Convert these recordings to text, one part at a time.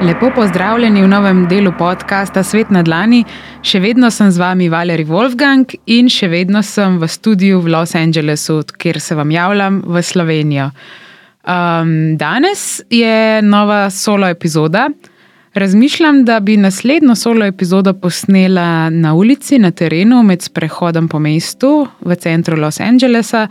Lepo pozdravljeni v novem delu podcasta Svet na Dlani. Še vedno sem z vami Valerij Wolfgang in še vedno sem v studiu v Los Angelesu, kjer se vam javljam v Slovenijo. Um, danes je nova solo epizoda. Razmišljam, da bi naslednjo solo epizodo posnela na ulici, na terenu, med prehodom po mestu v centru Los Angelesa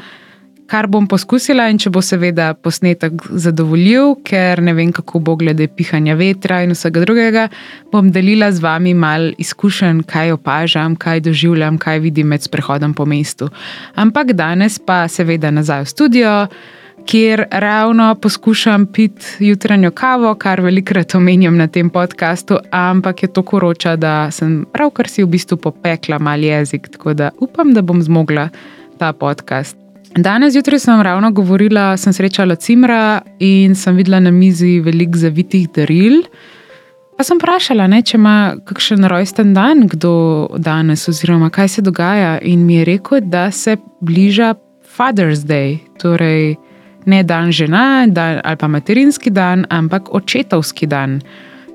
kar bom poskusila, in če bo seveda posnetek zadovoljiv, ker ne vem, kako bo glede pihanja vetra in vsega drugega, bom delila z vami mal izkušenj, kaj opažam, kaj doživljam, kaj vidim med prehodom po mestu. Ampak danes pa seveda nazaj v studio. Ker ravno poskušam piti jutranjo kavo, kar velikrat omenjam na tem podkastu, ampak je to koroča, da sem pravkar si v bistvu popekla mal jezik, tako da upam, da bom zmogla ta podcast. Danes zjutraj sem ravno govorila, sem srečala Cimra in sem videla na mizi veliko zavitih daril. Pa sem vprašala, ne, če ima kakšen rojsten dan, kdo danes, oziroma kaj se dogaja. In mi je rekel, da se bliža Father's Day, torej ne dan žena dan, ali pa materinski dan, ampak očetovski dan.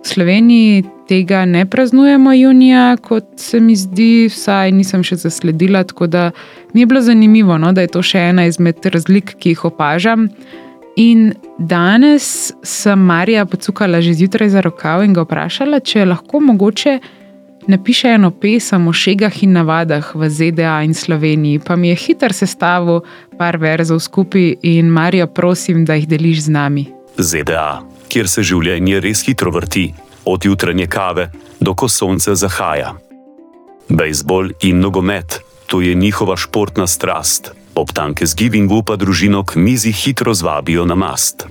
V Sloveniji tega ne praznujemo junija, kot se mi zdi, vsaj nisem še zasledila. Tako da mi je bilo zanimivo, no, da je to še ena izmed razlik, ki jih opažam. In danes sem Marija pocukala že zjutraj za rokav in ga vprašala, če lahko mogoče napiše eno pesem o šegah in navadah v ZDA in Sloveniji. Pa mi je hiter sestavil par verzov skupaj in Marijo prosim, da jih deliš z nami. ZDA kjer se življenje res hitro vrti, od jutranje kave do ko sonce zahaja. Bejzbol in nogomet, to je njihova športna strast, ob tanke zgivingu pa družino k mizi hitro zvabijo na mast.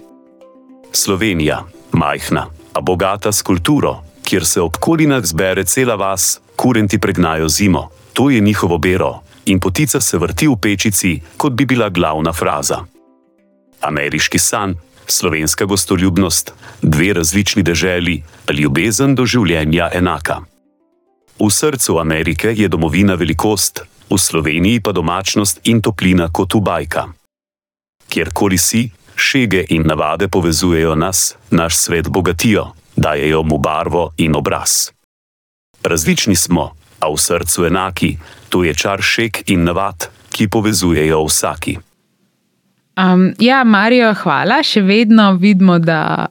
Slovenija, majhna, a bogata s kulturo, kjer se ob kolinah zbere cela vas, kurenti pregnajo zimo, to je njihovo bero, in potica se vrti v pečici, kot bi bila glavna fraza. Ameriški san, slovenska gostoljubnost, dve različni deželi, ljubezen do življenja enaka. V srcu Amerike je domovina velikost, v Sloveniji pa domačnost in toplina kot v bajka. Kjerkoli si, šege in navade povezujejo nas, naš svet bogatijo, dajejo mu barvo in obraz. Različni smo, a v srcu enaki, to je čar šeg in navad, ki povezujejo vsaki. Um, ja, Marijo, hvala. Še vedno vidimo, da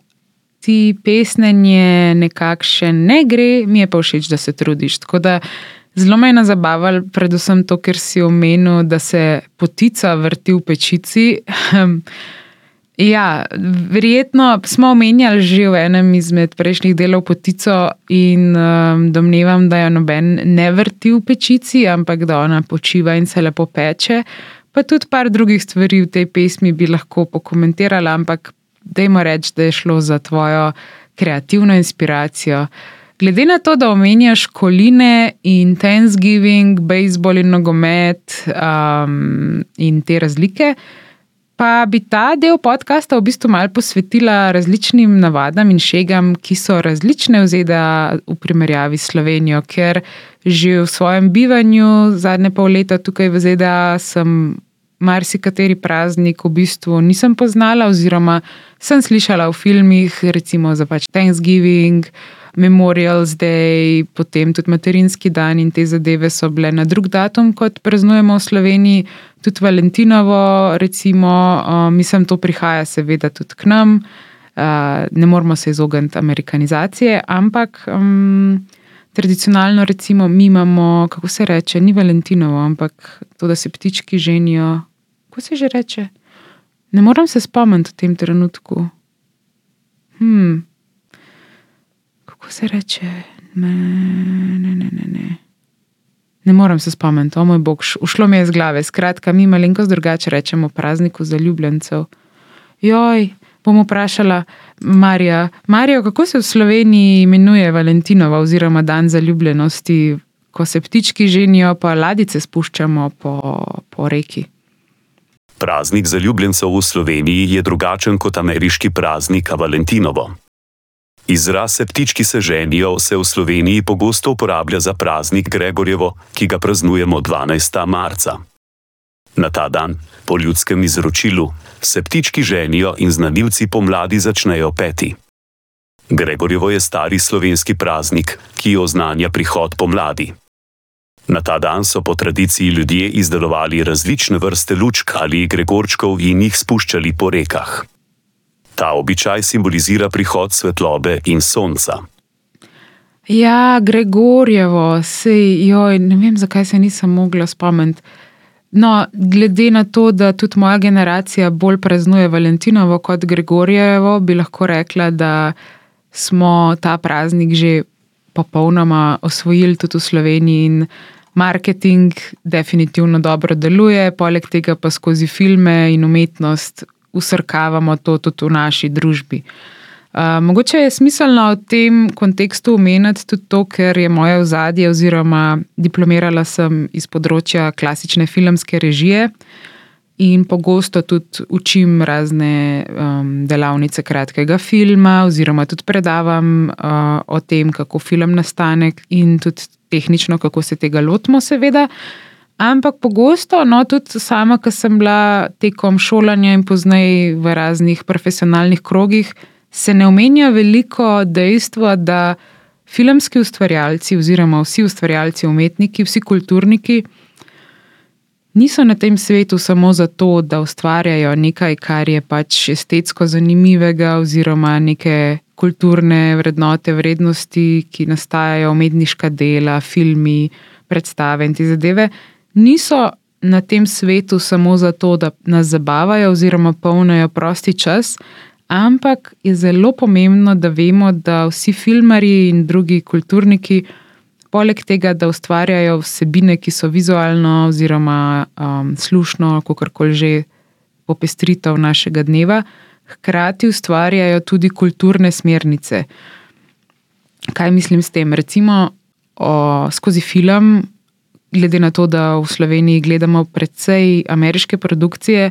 ti pesnenje nekako še ne gre, mi je pa všeč, da se trudiš. Tako da zelo me je zabavalo, predvsem to, ker si omenil, da se potica vrti v pečici. ja, verjetno smo omenjali že v enem izmed prejšnjih delov potico in um, domnevam, da jo noben ne vrti v pečici, ampak da ona počiva in se lepo peče. Pa tudi par drugih stvari v tej pesmi bi lahko pokomentirala, ampak dajmo reči, da je šlo za tvojo kreativno inspiracijo. Glede na to, da omenjaš koline in Thanksgiving, bejzbol in nogomet um, in te razlike, pa bi ta del podcasta v bistvu malo posvetila različnim navadam in šegam, ki so različne v ZDA v primerjavi s Slovenijo, ker že v svojem bivanju zadnje pol leta tukaj v ZDA sem marsikateri praznik v bistvu nisem poznala, oziroma sem slišala v filmih, recimo za pač Thanksgiving, Memorial's Day, potem tudi materinski dan in te zadeve so bile na drug datum, kot praznujemo v Sloveniji, tudi Valentinovo, recimo, uh, mislim, to prihaja seveda tudi k nam. Uh, ne moramo se izogniti amerikanizacije, ampak um, tradicionalno, recimo, mi imamo, kako se reče, ni Valentinovo, ampak to, da se ptički ženijo. Kako se že reče? Ne morem se spomniti v tem trenutku. Hmm. Kako se reče? Ne, ne, ne, ne. ne. Ne morem se spomniti, o moj bog, ušlo mi je iz glave. Skratka, mi malenkost drugače rečemo prazniku za ljubljencev. Joj, bom vprašala Marija. Marijo, kako se v Sloveniji imenuje Valentinova oziroma dan za ljubljenosti, ko se ptički ženijo, pa ladice spuščamo po, po reki? Praznik za ljubljencev v Sloveniji je drugačen kot ameriški praznik Valentinovo. Izraz se ptički se ženijo se v Sloveniji pogosto uporablja za praznik Gregorjevo, ki ga praznujemo 12. marca. Na ta dan, po ljudskem izročilu, se ptički ženijo in znanilci pomladi začnejo peti. Gregorjevo je stari slovenski praznik, ki oznanja prihod pomladi. Na ta dan so po tradiciji ljudje izdelovali različne vrste lučk ali gregorčkov in jih spuščali po rekah. Ta običaj simbolizira prihod svetlobe in sonca. Ja, Gregorjevo, sej, joj, ne vem, zakaj se nisem mogla spomniti. No, glede na to, da tudi moja generacija bolj praznuje Valentinovo kot Gregorjevo, bi lahko rekla, da smo ta praznik že popolnoma osvojili tudi v Sloveniji in marketing definitivno dobro deluje, poleg tega pa skozi filme in umetnost usrkavamo to tudi v naši družbi. Uh, mogoče je smiselno v tem kontekstu omeniti tudi to, ker je moje ozadje, oziroma diplomirala sem iz področja klasične filmske režije in pogosto tudi učim razne um, delavnice kratkega filma, oziroma tudi predavam uh, o tem, kako film nastane in tudi tehnično, kako se tega lotimo, seveda. Ampak pogosto, no, tudi sama, ki sem bila tekom šolanja in poznaj v raznih profesionalnih krogih se ne omenja veliko dejstva, da filmski ustvarjalci, oziroma vsi ustvarjalci, umetniki, vsi kulturniki, niso na tem svetu samo zato, da ustvarjajo nekaj, kar je pač estetsko zanimivega, oziroma neke kulturne vrednote, vrednosti, ki nastajajo, umetniška dela, filmi, predstave in te zadeve. Niso na tem svetu samo zato, da nas zabavajo oziroma polnijo prosti čas, Ampak je zelo pomembno, da vemo, da vsi filmari in drugi kulturniki, poleg tega, da ustvarjajo vsebine, ki so vizualno oziroma um, slušno, kako koli že popestritev našega dneva, hkrati ustvarjajo tudi kulturne smernice. Kaj mislim s tem? Recimo o, skozi film, glede na to, da v Sloveniji gledamo predvsej ameriške produkcije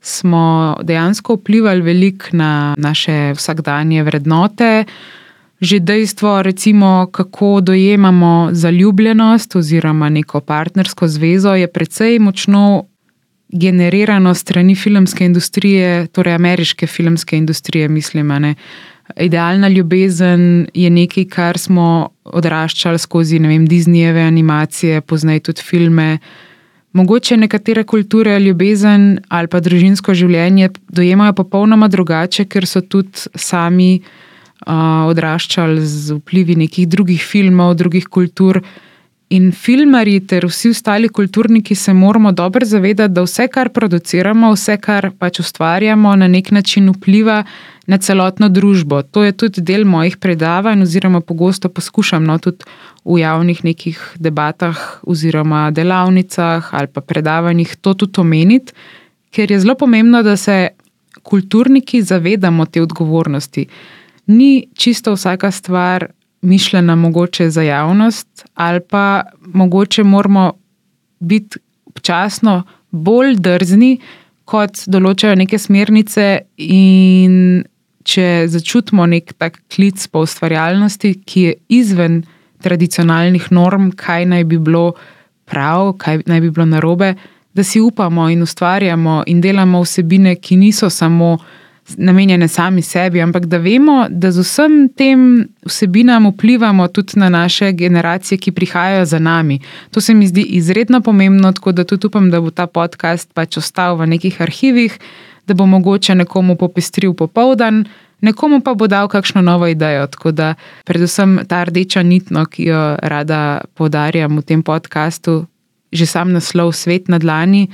smo dejansko vplivali veliko na naše vsakdanje vrednote. Že dejstvo, recimo, kako dojemamo zaljubljenost oziroma neko partnersko zvezo, je precej močno generirano strani filmske industrije, torej ameriške filmske industrije, mislim. Ne. Idealna ljubezen je nekaj, kar smo odraščali skozi vem, Disneyjeve animacije, poznaj tudi filme. Mogoče nekatere kulture ljubezen ali pa družinsko življenje dojemajo popolnoma drugače, ker so tudi sami uh, odraščali z vplivi nekih drugih filmov, drugih kultur. In filmari ter vsi ostali kulturniki se moramo dobro zavedati, da vse, kar produciramo, vse, kar pač ustvarjamo, na nek način vpliva na celotno družbo. To je tudi del mojih predavanj, oziroma pogosto poskušam no, tudi v javnih nekih debatah, oziroma delavnicah ali pa predavanjih to tudi omeniti, ker je zelo pomembno, da se kulturniki zavedamo te odgovornosti. Ni čisto vsaka stvar mišljena mogoče za javnost, ali pa mogoče moramo biti občasno bolj drzni, kot določajo neke smernice, in če začutimo nek tak klic po ustvarjalnosti, ki je izven tradicionalnih norm, kaj naj bi bilo prav, kaj naj bi bilo narobe, da si upamo in ustvarjamo in delamo vsebine, ki niso samo namenjene sami sebi, ampak da vemo, da z vsem tem vsebinam vplivamo tudi na naše generacije, ki prihajajo za nami. To se mi zdi izredno pomembno, tako da tudi upam, da bo ta podcast pač ostal v nekih arhivih, da bo mogoče nekomu popestril popoldan, nekomu pa bo dal kakšno novo idejo. Tako da, predvsem ta rdeča nitno, ki jo rada podarjam v tem podkastu, že sam naslov Svet na dlani,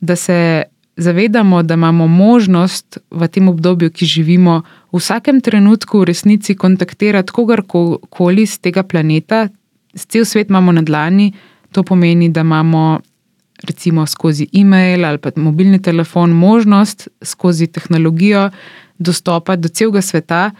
da se zavedamo, da imamo možnost v tem obdobju, ki živimo, v vsakem trenutku v resnici kontaktirati kogarkoli z tega planeta, cel svet imamo na dlani, to pomeni, da imamo. Recimo skozi e-mail ali pa mobilni telefon, možnost skozi tehnologijo dostopa do celega sveta,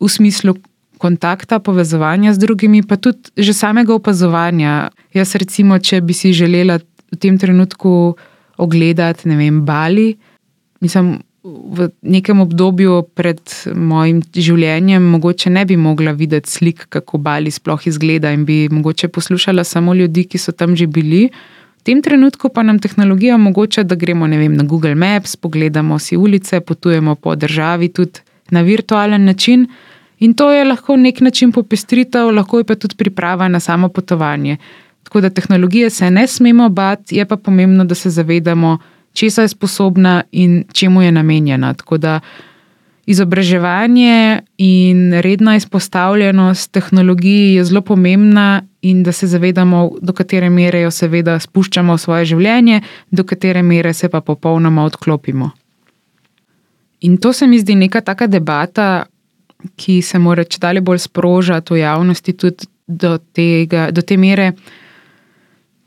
v smislu kontakta, povezovanja z drugimi, pa tudi že samega opazovanja. Jaz, recimo, če bi si želela v tem trenutku ogledati, ne vem, Bali. Mislim, v nekem obdobju pred mojim življenjem, mogoče ne bi mogla videti slik, kako Bali sploh izgleda, in bi mogoče poslušala samo ljudi, ki so tam že bili. V tem trenutku pa nam tehnologija omogoča, da gremo vem, na Google Maps, pogledamo si ulice, potujemo po državi tudi na virtualen način. In to je lahko nek način popestritev, lahko je pa tudi priprava na samo potovanje. Tako da tehnologije se ne smemo bati, je pa pomembno, da se zavedamo, česa je sposobna in čemu je namenjena. Tako da izobraževanje in redna izpostavljenost tehnologiji je zelo pomembna, in da se zavedamo, do katere mere jo seveda spuščamo v svoje življenje, do katere mere se pa popolnoma odklopimo. In to se mi zdi neka taka debata, ki se mora če dalje bolj sprožati v javnosti, tudi do, tega, do te mere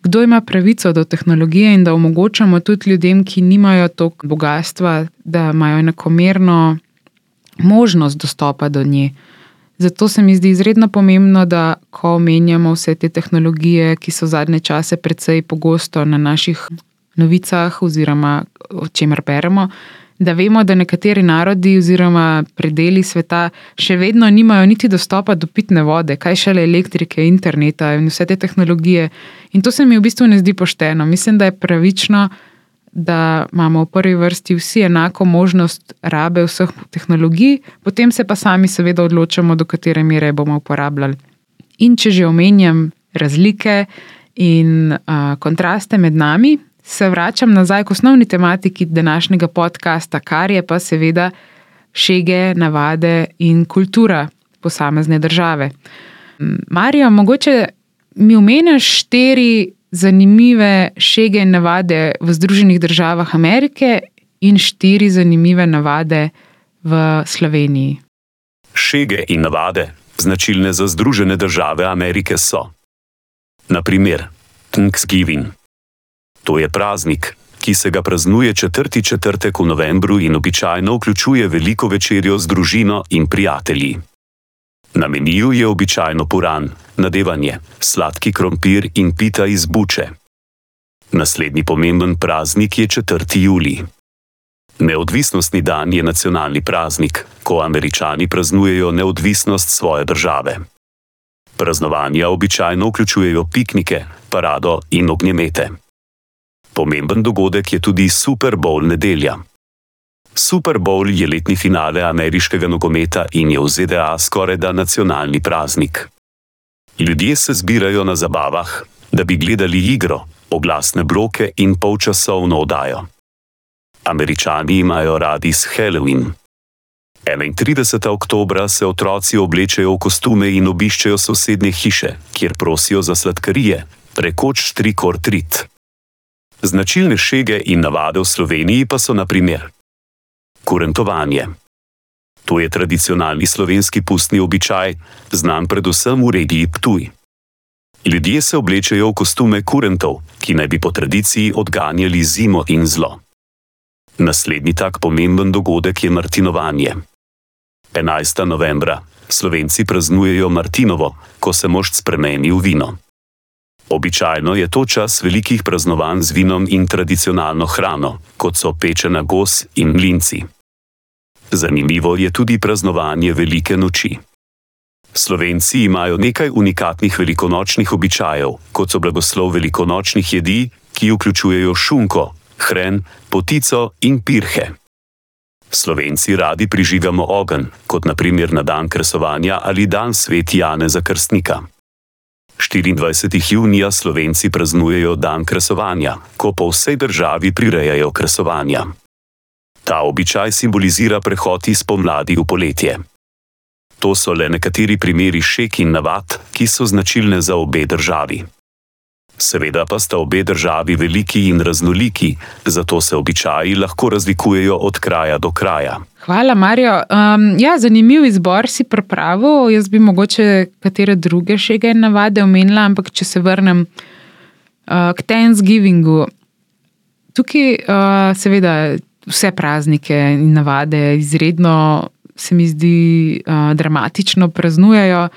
kdo ima pravico do tehnologije in da omogočamo tudi ljudem, ki nimajo toliko bogatstva, da imajo enakomerno možnost dostopa do nje. Zato se mi zdi izredno pomembno, da ko omenjamo vse te tehnologije, ki so zadnje čase precej pogosto na naših novicah oziroma o čemer beremo, da vemo, da nekateri narodi oziroma predeli sveta še vedno nimajo niti dostopa do pitne vode, kaj šele elektrike, interneta in vse te tehnologije. In to se mi v bistvu ne zdi pošteno. Mislim, da je pravično, da imamo v prvi vrsti vsi enako možnost rabe vseh tehnologij, potem se pa sami seveda odločamo, do katere mere bomo uporabljali. In če že omenjam razlike in uh, kontraste med nami, se vračam nazaj k osnovni tematiki današnjega podcasta, kar je pa seveda šege, navade in kultura posamezne države. Marijo, mogoče mi omeniš štiri zanimive šege in navade v Združenih državah Amerike in štiri zanimive navade v Sloveniji. Šege in navade, značilne za Združene države Amerike, so: naprimer Thanksgiving. To je praznik, ki se ga praznuje četrti četrtek v novembru in običajno vključuje veliko večerjo z družino in prijatelji. Na meniju je običajno puran, nadevanje, sladki krompir in pita iz buče. Naslednji pomemben praznik je 4. juli. Neodvisnostni dan je nacionalni praznik, ko američani praznujejo neodvisnost svoje države. Praznovanja običajno vključujejo piknike, parado in ognjemete. Pomemben dogodek je tudi Super Bowl nedelja. Super Bowl je letni finale ameriškega nogometa in je v ZDA skoraj da nacionalni praznik. Ljudje se zbirajo na zabavah, da bi gledali igro, oglasne bloke in polčasovno oddajo. Američani imajo radi s Halloween. 31. oktober se otroci oblečejo v kostume in obiščejo sosednje hiše, kjer prosijo za sladkarije, prekoč trikor trit. Značilne šege in navade v Sloveniji pa so naprimer kurentovanje. To je tradicionalni slovenski pustni običaj, znan predvsem v regiji Ptuj. Ljudje se oblečejo v kostume kurentov, ki naj bi po tradiciji odganjali zimo in zlo. Naslednji tak pomemben dogodek je Martinovanje. 11. novembra Slovenci praznujejo Martinovo, ko se mošt spremeni v vino. Običajno je to čas velikih praznovanj z vinom in tradicionalno hrano, kot so pečena gos in mlinci. Zanimivo je tudi praznovanje Velike noči. Slovenci imajo nekaj unikatnih velikonočnih običajev, kot so blagoslov velikonočnih jedi, ki vključujejo šunko, hren, potico in pirhe. Slovenci radi prižigamo ogenj, kot naprimer na dan kresovanja ali dan svet Jane za krstnika. 24. junija Slovenci praznujejo dan kresovanja, ko po vsej državi prirejajo kresovanja. Ta običaj simbolizira prehod iz pomladi v poletje. To so le nekateri primeri šek in navad, ki so značilne za obe državi. Seveda pa sta obe državi veliki in raznoliki, zato se običaji lahko razlikujejo od kraja do kraja. Hvala, Marijo. Um, ja, zanimiv izbor si pripravil. Jaz bi mogoče katere druge še kaj navade omenila, ampak če se vrnem uh, k Thanksgivingu. Tukaj, uh, seveda, vse praznike in navade izredno se mi zdi uh, dramatično praznujejo.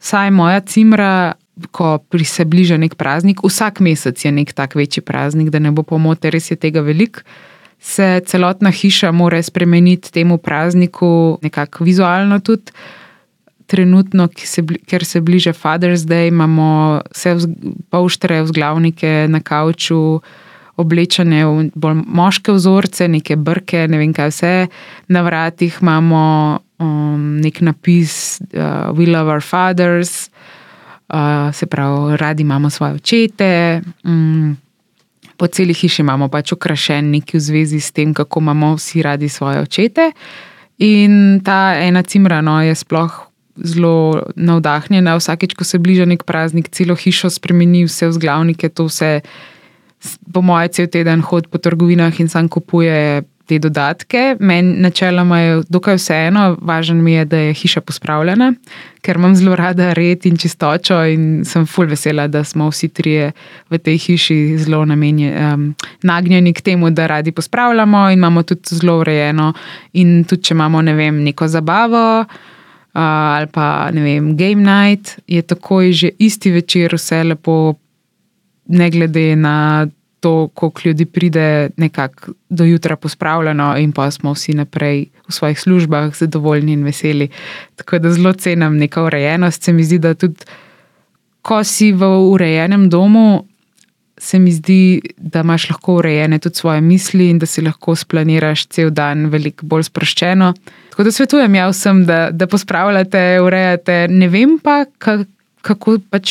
Saj moja cimra ko se bliža nek praznik, vsak mesec je nek tak večji praznik, da ne bo pomote, res je tega veliko. Se celotna hiša mora spremeniti temu prazniku, nekako vizualno tudi. Trenutno, se, ker se bliža Father's Day, imamo vse polštre vzglavnike na kavču, oblečene v bolj moške vzorce, neke brke, ne vem kaj vse. Na vratih imamo um, nek napis uh, We love our fathers, uh, se pravi, radi imamo svoje očete. Um, po celi hiši imamo pač okrašen neki v zvezi s tem, kako imamo vsi radi svoje očete. In ta ena cimra no, je sploh zelo navdahnjena. Vsakeč, ko se bliža nek praznik, celo hišo spremeni, vse vzglavnike, to vse, po mojem, cel teden hod po trgovinah in sam kupuje te dodatke. Meni načeloma je dokaj vseeno, važno mi je, da je hiša pospravljena, ker imam zelo rada red in čistočo in sem full vesela, da smo vsi trije v tej hiši zelo namenjeni, um, nagnjeni k temu, da radi pospravljamo in imamo tudi zelo urejeno. In tudi, če imamo ne vem, neko zabavo. Uh, ali pa ne vem, game night je takoj že isti večer, vse lepo, ne glede na to, koliko ljudi pride nekako do jutra pospravljeno, in pa smo vsi naprej v svojih službah zadovoljni in veseli. Tako da zelo cenim neko urejenost. Se mi zdi, da tudi ko si v urejenem domu, se mi zdi, da imaš lahko urejene tudi svoje misli in da si lahko splaniraš cel dan veliko bolj sproščeno. Tako da svetujem ja vsem, da, da pospravljate, urejate. Ne vem pa, kako pač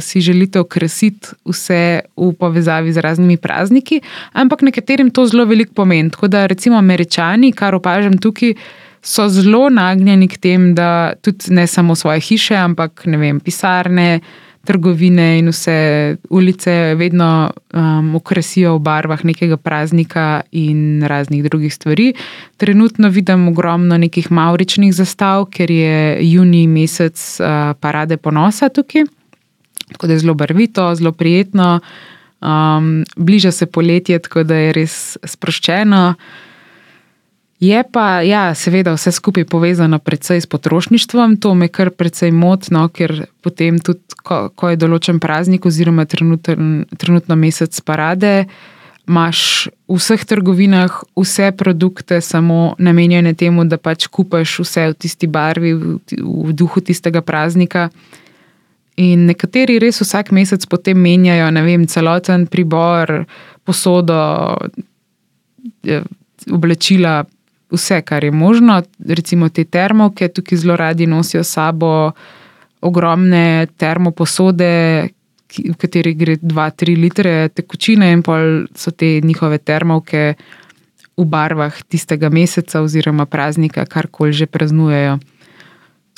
si želite okrasiti vse v povezavi z raznimi prazniki, ampak nekaterim to zelo veliko pomeni. Tako da recimo američani, kar opažam tukaj, so zelo nagnjeni k temu, da tudi ne samo svoje hiše, ampak ne vem, pisarne trgovine in vse ulice vedno um, okrasijo v barvah nekega praznika in raznih drugih stvari. Trenutno vidim ogromno nekih mauričnih zastav, ker je juni mesec uh, parade ponosa tukaj. Tako da je zelo barvito, zelo prijetno, um, bliža se poletje, tako da je res sproščeno. Je pa, ja, seveda, vse skupaj povezano predvsej s potrošništvom, to me kar precej motno, ker potem tudi, ko, ko je določen praznik oziroma trenuten, trenutno mesec parade, imaš v vseh trgovinah vse produkte samo namenjene temu, da pač kupaš vse v tisti barvi, v, v duhu tistega praznika. In nekateri res vsak mesec potem menjajo, ne vem, celoten pribor, posodo, oblačila vse, kar je možno. Recimo te termovke, tukaj zelo radi nosijo sabo ogromne termoposode, v kateri gre 2-3 litre tekočine, in pol so te njihove termovke v barvah tistega meseca oziroma praznika, karkoli že praznujejo.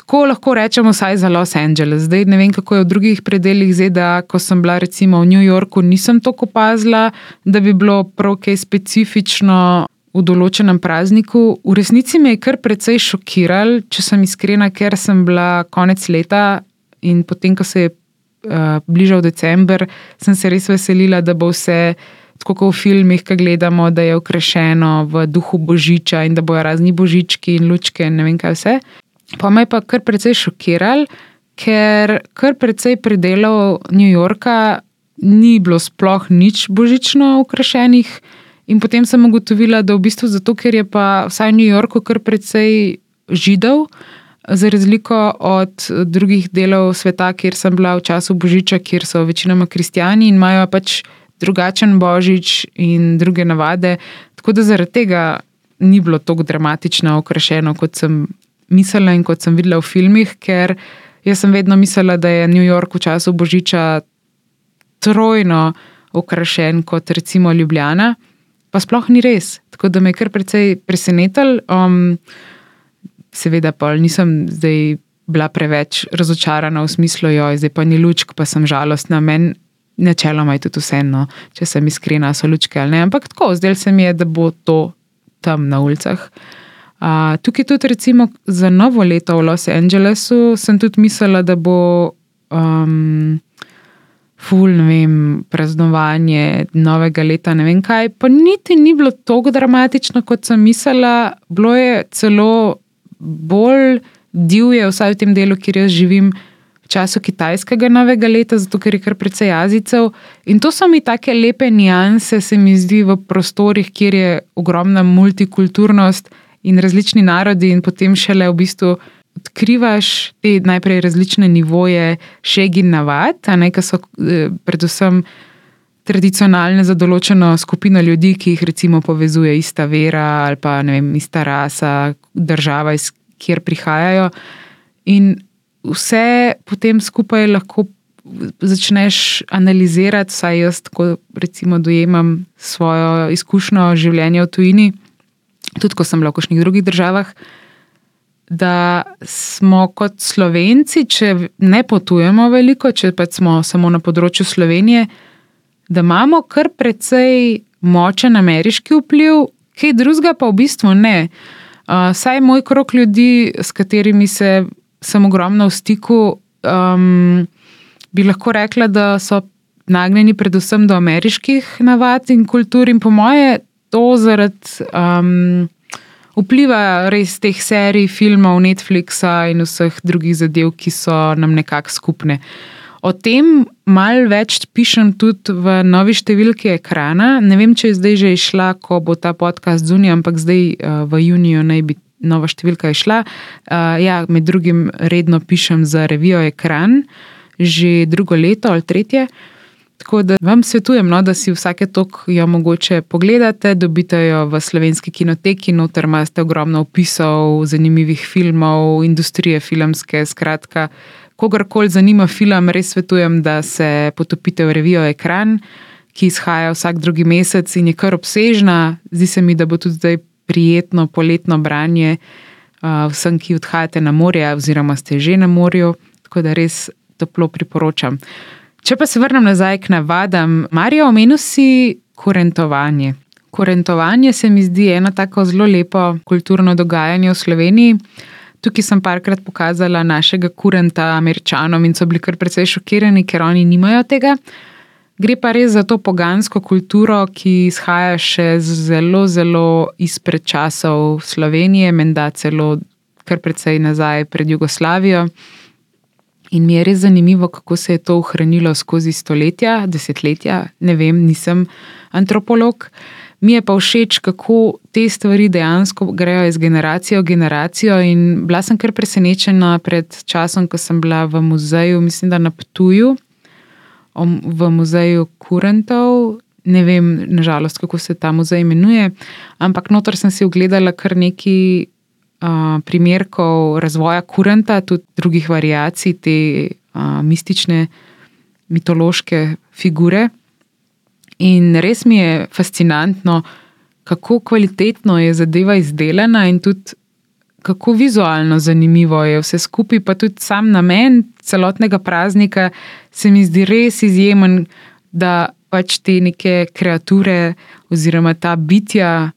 Tako lahko rečemo, vsaj za Los Angeles. Zdaj ne vem, kako je v drugih predeljih ZDA. Ko sem bila recimo v New Yorku, nisem tako opazila, da bi bilo prav kaj specifično v določenem prazniku. V resnici me je kar precej šokiral, če sem iskrena, ker sem bila konec leta in potem, ko se je uh, bližal december, sem se res veselila, da bo vse. Tako kot v filmih, ki gledamo, da je okrašeno v duhu božiča in da bojo razni božički in lučke in ne vem kaj vse. Pa me je pa kar precej šokiral, ker kar precej predelov New Yorka ni bilo sploh nič božično okrašenih. In potem sem ugotovila, da v bistvu zato, ker je pa vsaj v New Yorku kar precej židov, za razliko od drugih delov sveta, kjer sem bila v času Božiča, kjer so večinoma kristijani in imajo pač drugačen božič in druge navade. Tako da zaradi tega ni bilo tako dramatično okrašeno, kot sem mislila in kot sem videla v filmih, ker jaz sem vedno mislila, da je New York v času Božiča trojno okrašen kot recimo Ljubljana pa sploh ni res. Tako da me je kar precej presenetil. Um, seveda pa nisem zdaj bila preveč razočarana v smislu, da je zdaj pa ni lučk, pa sem žalostna. Meni načeloma je tudi vseeno, če sem iskrena, so lučke ali ne. Ampak tako, zdaj se mi je, da bo to tam na ulicah. Uh, tukaj tudi recimo za novo leto v Los Angelesu sem tudi mislila, da bo. Um, ful, ne vem, praznovanje novega leta, ne vem kaj. Pa niti ni bilo tako dramatično, kot sem mislila. Bilo je celo bolj divje, vsaj v tem delu, kjer jaz živim. V času kitajskega novega leta, zato ker je kar precej jazicev. In to so mi tako lepe nianse, se mi zdi, v prostorih, kjer je ogromna multikulturnost in različni narodi, in potem šele v bistvu odkrivaš te najprej različne nivoje šeg in navad, ki so eh, predvsem tradicionalne za določeno skupino ljudi, ki jih recimo povezuje ista vera ali pa ne vem, ista rasa, država, iz kjer prihajajo. In vse potem skupaj lahko začneš analizirati, saj jaz tako recimo dojemam svojo izkušnjo življenja v tujini, tudi ko sem v kakšnih drugih državah. Da smo kot slovenci, če ne potujemo veliko, če pa smo samo na področju Slovenije, da imamo kar precej močen ameriški vpliv, kaj drugega pa v bistvu ne. Uh, saj moj krok ljudi, s katerimi se, sem ogromno v stiku, um, bi lahko rekla, da so nagnjeni predvsem do ameriških navad in kultur, in po moje to zaradi um, vpliva res teh serij, filmov, Netflixa in vseh drugih zadev, ki so nam nekako skupne. O tem mal več pišem tudi v novi številki ekrana. Ne vem, če je zdaj že išla, ko bo ta podcast zunaj, ampak zdaj v juniju naj bi nova številka išla. Ja, med drugim redno pišem za revijo Ekran že drugo leto ali tretje. Tako da vam svetujem, no, da si vsake tok jo mogoče pogledate, dobite jo v slovenski kinoteki, noter imate ogromno opisov, zanimivih filmov, industrije filmske. Skratka, kogarkoli zanima film, res svetujem, da se potopite v revijo Ekran, ki izhaja vsak drugi mesec in je kar obsežna. Zdi se mi, da bo tudi zdaj prijetno poletno branje uh, vsem, ki odhajate na morje, oziroma ste že na morju. Tako da res toplo priporočam. Če pa se vrnem nazaj k navadam, Marijo, omenil si kurentovanje. Kurentovanje se mi zdi eno tako zelo lepo kulturno dogajanje v Sloveniji. Tukaj sem parkrat pokazala našega kurenta američanom in so bili kar precej šokirani, ker oni nimajo tega. Gre pa res za to pogansko kulturo, ki izhaja še zelo, zelo izpred časov Slovenije, menda celo kar precej nazaj pred Jugoslavijo. In mi je res zanimivo, kako se je to ohranilo skozi stoletja, desetletja. Ne vem, nisem antropolog. Mi je pa všeč, kako te stvari dejansko grejo iz generacije v generacijo. In bila sem kar presenečena pred časom, ko sem bila v muzeju, mislim, da na Ptuju, v muzeju Kurentov. Ne vem, nažalost, kako se ta muzej imenuje, ampak notor sem si ogledala kar nekaj primerkov razvoja kurenta, tudi drugih variacij te uh, mistične, mitološke figure. In res mi je fascinantno, kako kvalitetno je zadeva izdelana in tudi kako vizualno zanimivo je vse skupaj, pa tudi sam namen celotnega praznika se mi zdi res izjemen, da pač te neke kreature oziroma ta bitja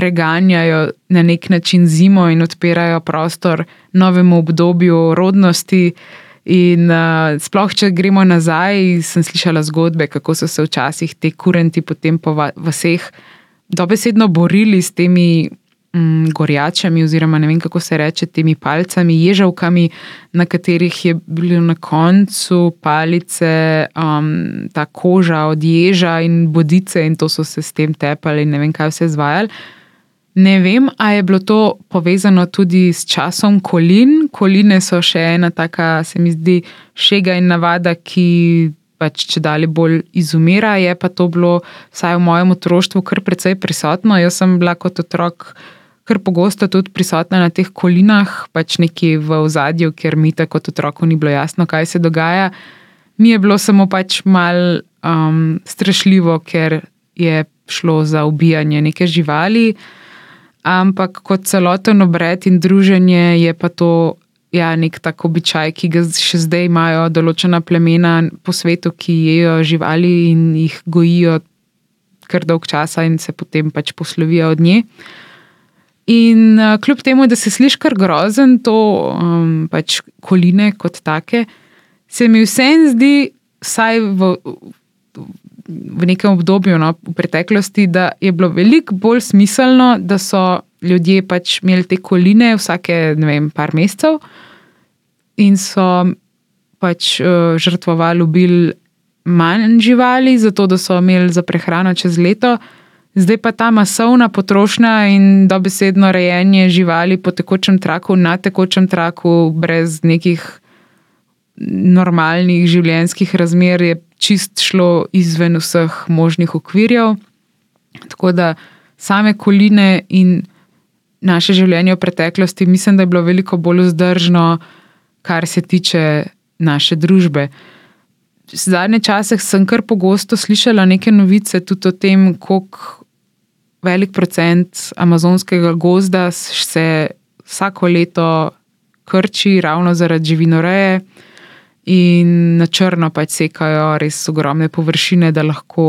preganjajo na nek način zimo in odpirajo prostor novemu obdobju rodnosti. In uh, sploh, če gremo nazaj, sem slišala zgodbe, kako so se včasih ti kurenti potem po vseh dobesedno borili s temi um, gorjačami, oziroma ne vem kako se reče, temi palcami, ježavkami, na katerih je bilo na koncu palice, um, ta koža od ježa in bodice, in to so se s tem tepali, in ne vem kaj vse izvajali. Ne vem, ali je bilo to povezano tudi s časom kolin. Koline so še ena taka, se mi zdi, šega in navada, ki pač če dalje bolj izumira. Je pa to bilo, vsaj v mojem otroštvu, kar precej prisotno. Jaz sem bila kot otrok kar pogosto tudi prisotna na teh kolinah, pač nekje v ozadju, ker mi tako kot otroku ni bilo jasno, kaj se dogaja. Mi je bilo samo pač mal um, strašljivo, ker je šlo za ubijanje neke živali ampak kot celoten obred in druženje je pa to ja, nek tak običaj, ki ga še zdaj imajo določena plemena po svetu, ki jejo živali in jih gojijo kar dolg časa in se potem pač poslovijo od nje. In uh, kljub temu, da se sliši kar grozen, to um, pač koline kot take, se mi vseeno zdi, vsaj v, v nekem obdobju, no, v preteklosti, da je bilo veliko bolj smiselno, da so ljudje pač imeli te koline vsake, ne vem, par mesecev in so pač uh, žrtvovali bil manj živali, zato da so imeli za prehrano čez leto. Zdaj pa ta masovna potrošnja in dobesedno rejenje živali po tekočem traku, na tekočem traku, brez nekih normalnih življenjskih razmer, je čist šlo izven vseh možnih okvirjev. Tako da same koline in naše življenje v preteklosti, mislim, da je bilo veliko bolj vzdržno, kar se tiče naše družbe. Zadnje čase sem kar pogosto slišala neke novice tudi o tem, koliko velik procent amazonskega gozda se vsako leto krči, ravno zaradi živinoreje. In na črno pač sekajo res ogromne površine, da lahko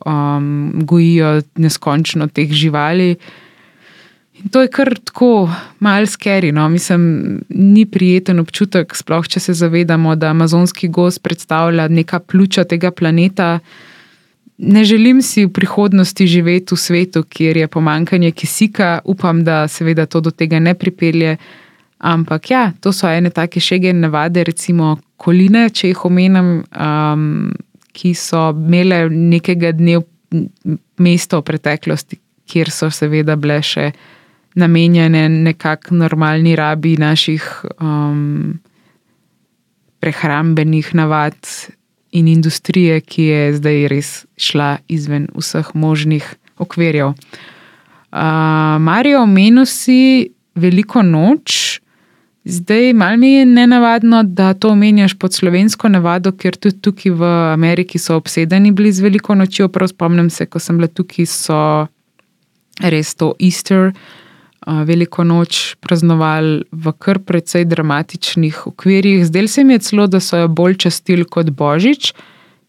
um, gojijo neskončno teh živali. In to je kar tako malce skeri. No? Mislim, ni prijeten občutek, sploh če se zavedamo, da amazonski gost predstavlja neka pljuča tega planeta. Ne želim si v prihodnosti živeti v svetu, kjer je pomankanje kisika, upam, da seveda to do tega ne pripelje. Ampak ja, to so ene take šege in navade, recimo koline, če jih omenjam, um, ki so imele nekega dne mesto v preteklosti, kjer so seveda bile še namenjene nekakšni normalni rabi naših um, prehrambenih navad in industrije, ki je zdaj res šla izven vseh možnih okvirjev. Uh, Marijo, omenil si veliko noč. Zdaj, malo mi je nenavadno, da to omenjaš pod slovensko navado, ker tudi tukaj v Ameriki so obsedeni bili z veliko nočjo. Prav spomnim se, ko sem bila tukaj, so res to Easter, veliko noč praznovali v kar precej dramatičnih okvirjih. Zdaj se mi je celo, da so jo bolj častili kot Božič,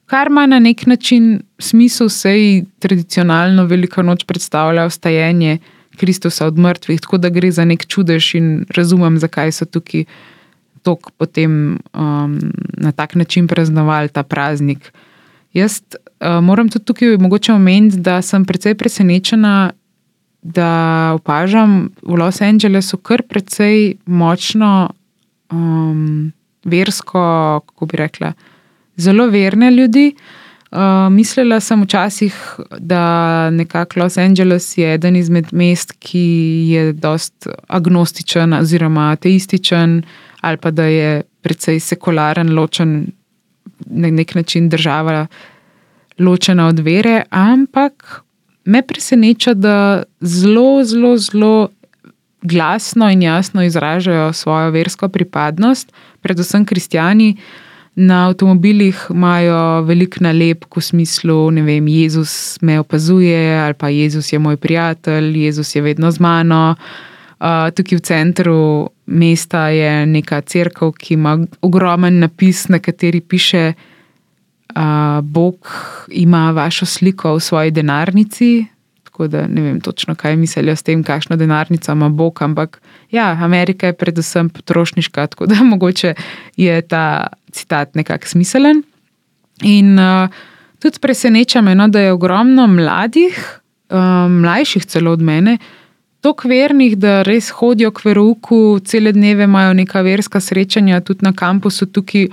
kar ima na nek način smisel, sej tradicionalno veliko noč predstavlja vstajanje Kristusa od mrtvih, tako da gre za nek čudež in razumem, zakaj so tukaj tok potem um, na tak način praznovali ta praznik. Jaz uh, moram tudi tukaj mogoče omeniti, da sem precej presenečena, da opažam v Los Angelesu kar precej močno um, versko, kako bi rekla, zelo verne ljudi. Uh, mislila sem včasih, da nekako Los Angeles je eden izmed mest, ki je dost agnostičen oziroma ateističen, ali pa da je precej sekularen, ločen, na nek način država ločena od vere, ampak me preseneča, da zelo, zelo, zelo glasno in jasno izražajo svojo versko pripadnost, predvsem kristijani. Na avtomobilih imajo veliko nalepk v smislu, da Jezus me opazuje ali pa Jezus je moj prijatelj, Jezus je vedno z mano. Uh, tukaj v centru mesta je neka crkva, ki ima ogromen napis, na kateri piše, uh, Bog ima vašo sliko v svoji denarnici. Tako da ne vem točno, kaj mislijo s tem, kakšno denarnico ima Bog. Ampak ja, Amerika je predvsem potrošniška, tako da mogoče je ta citat nekako smiselen. In uh, tudi preseneča me, no, da je ogromno mladih, uh, mlajših celo od mene. Tok vernih, da res hodijo k veruku, cele dneve imajo neka verska srečanja, tudi na kampusu tukaj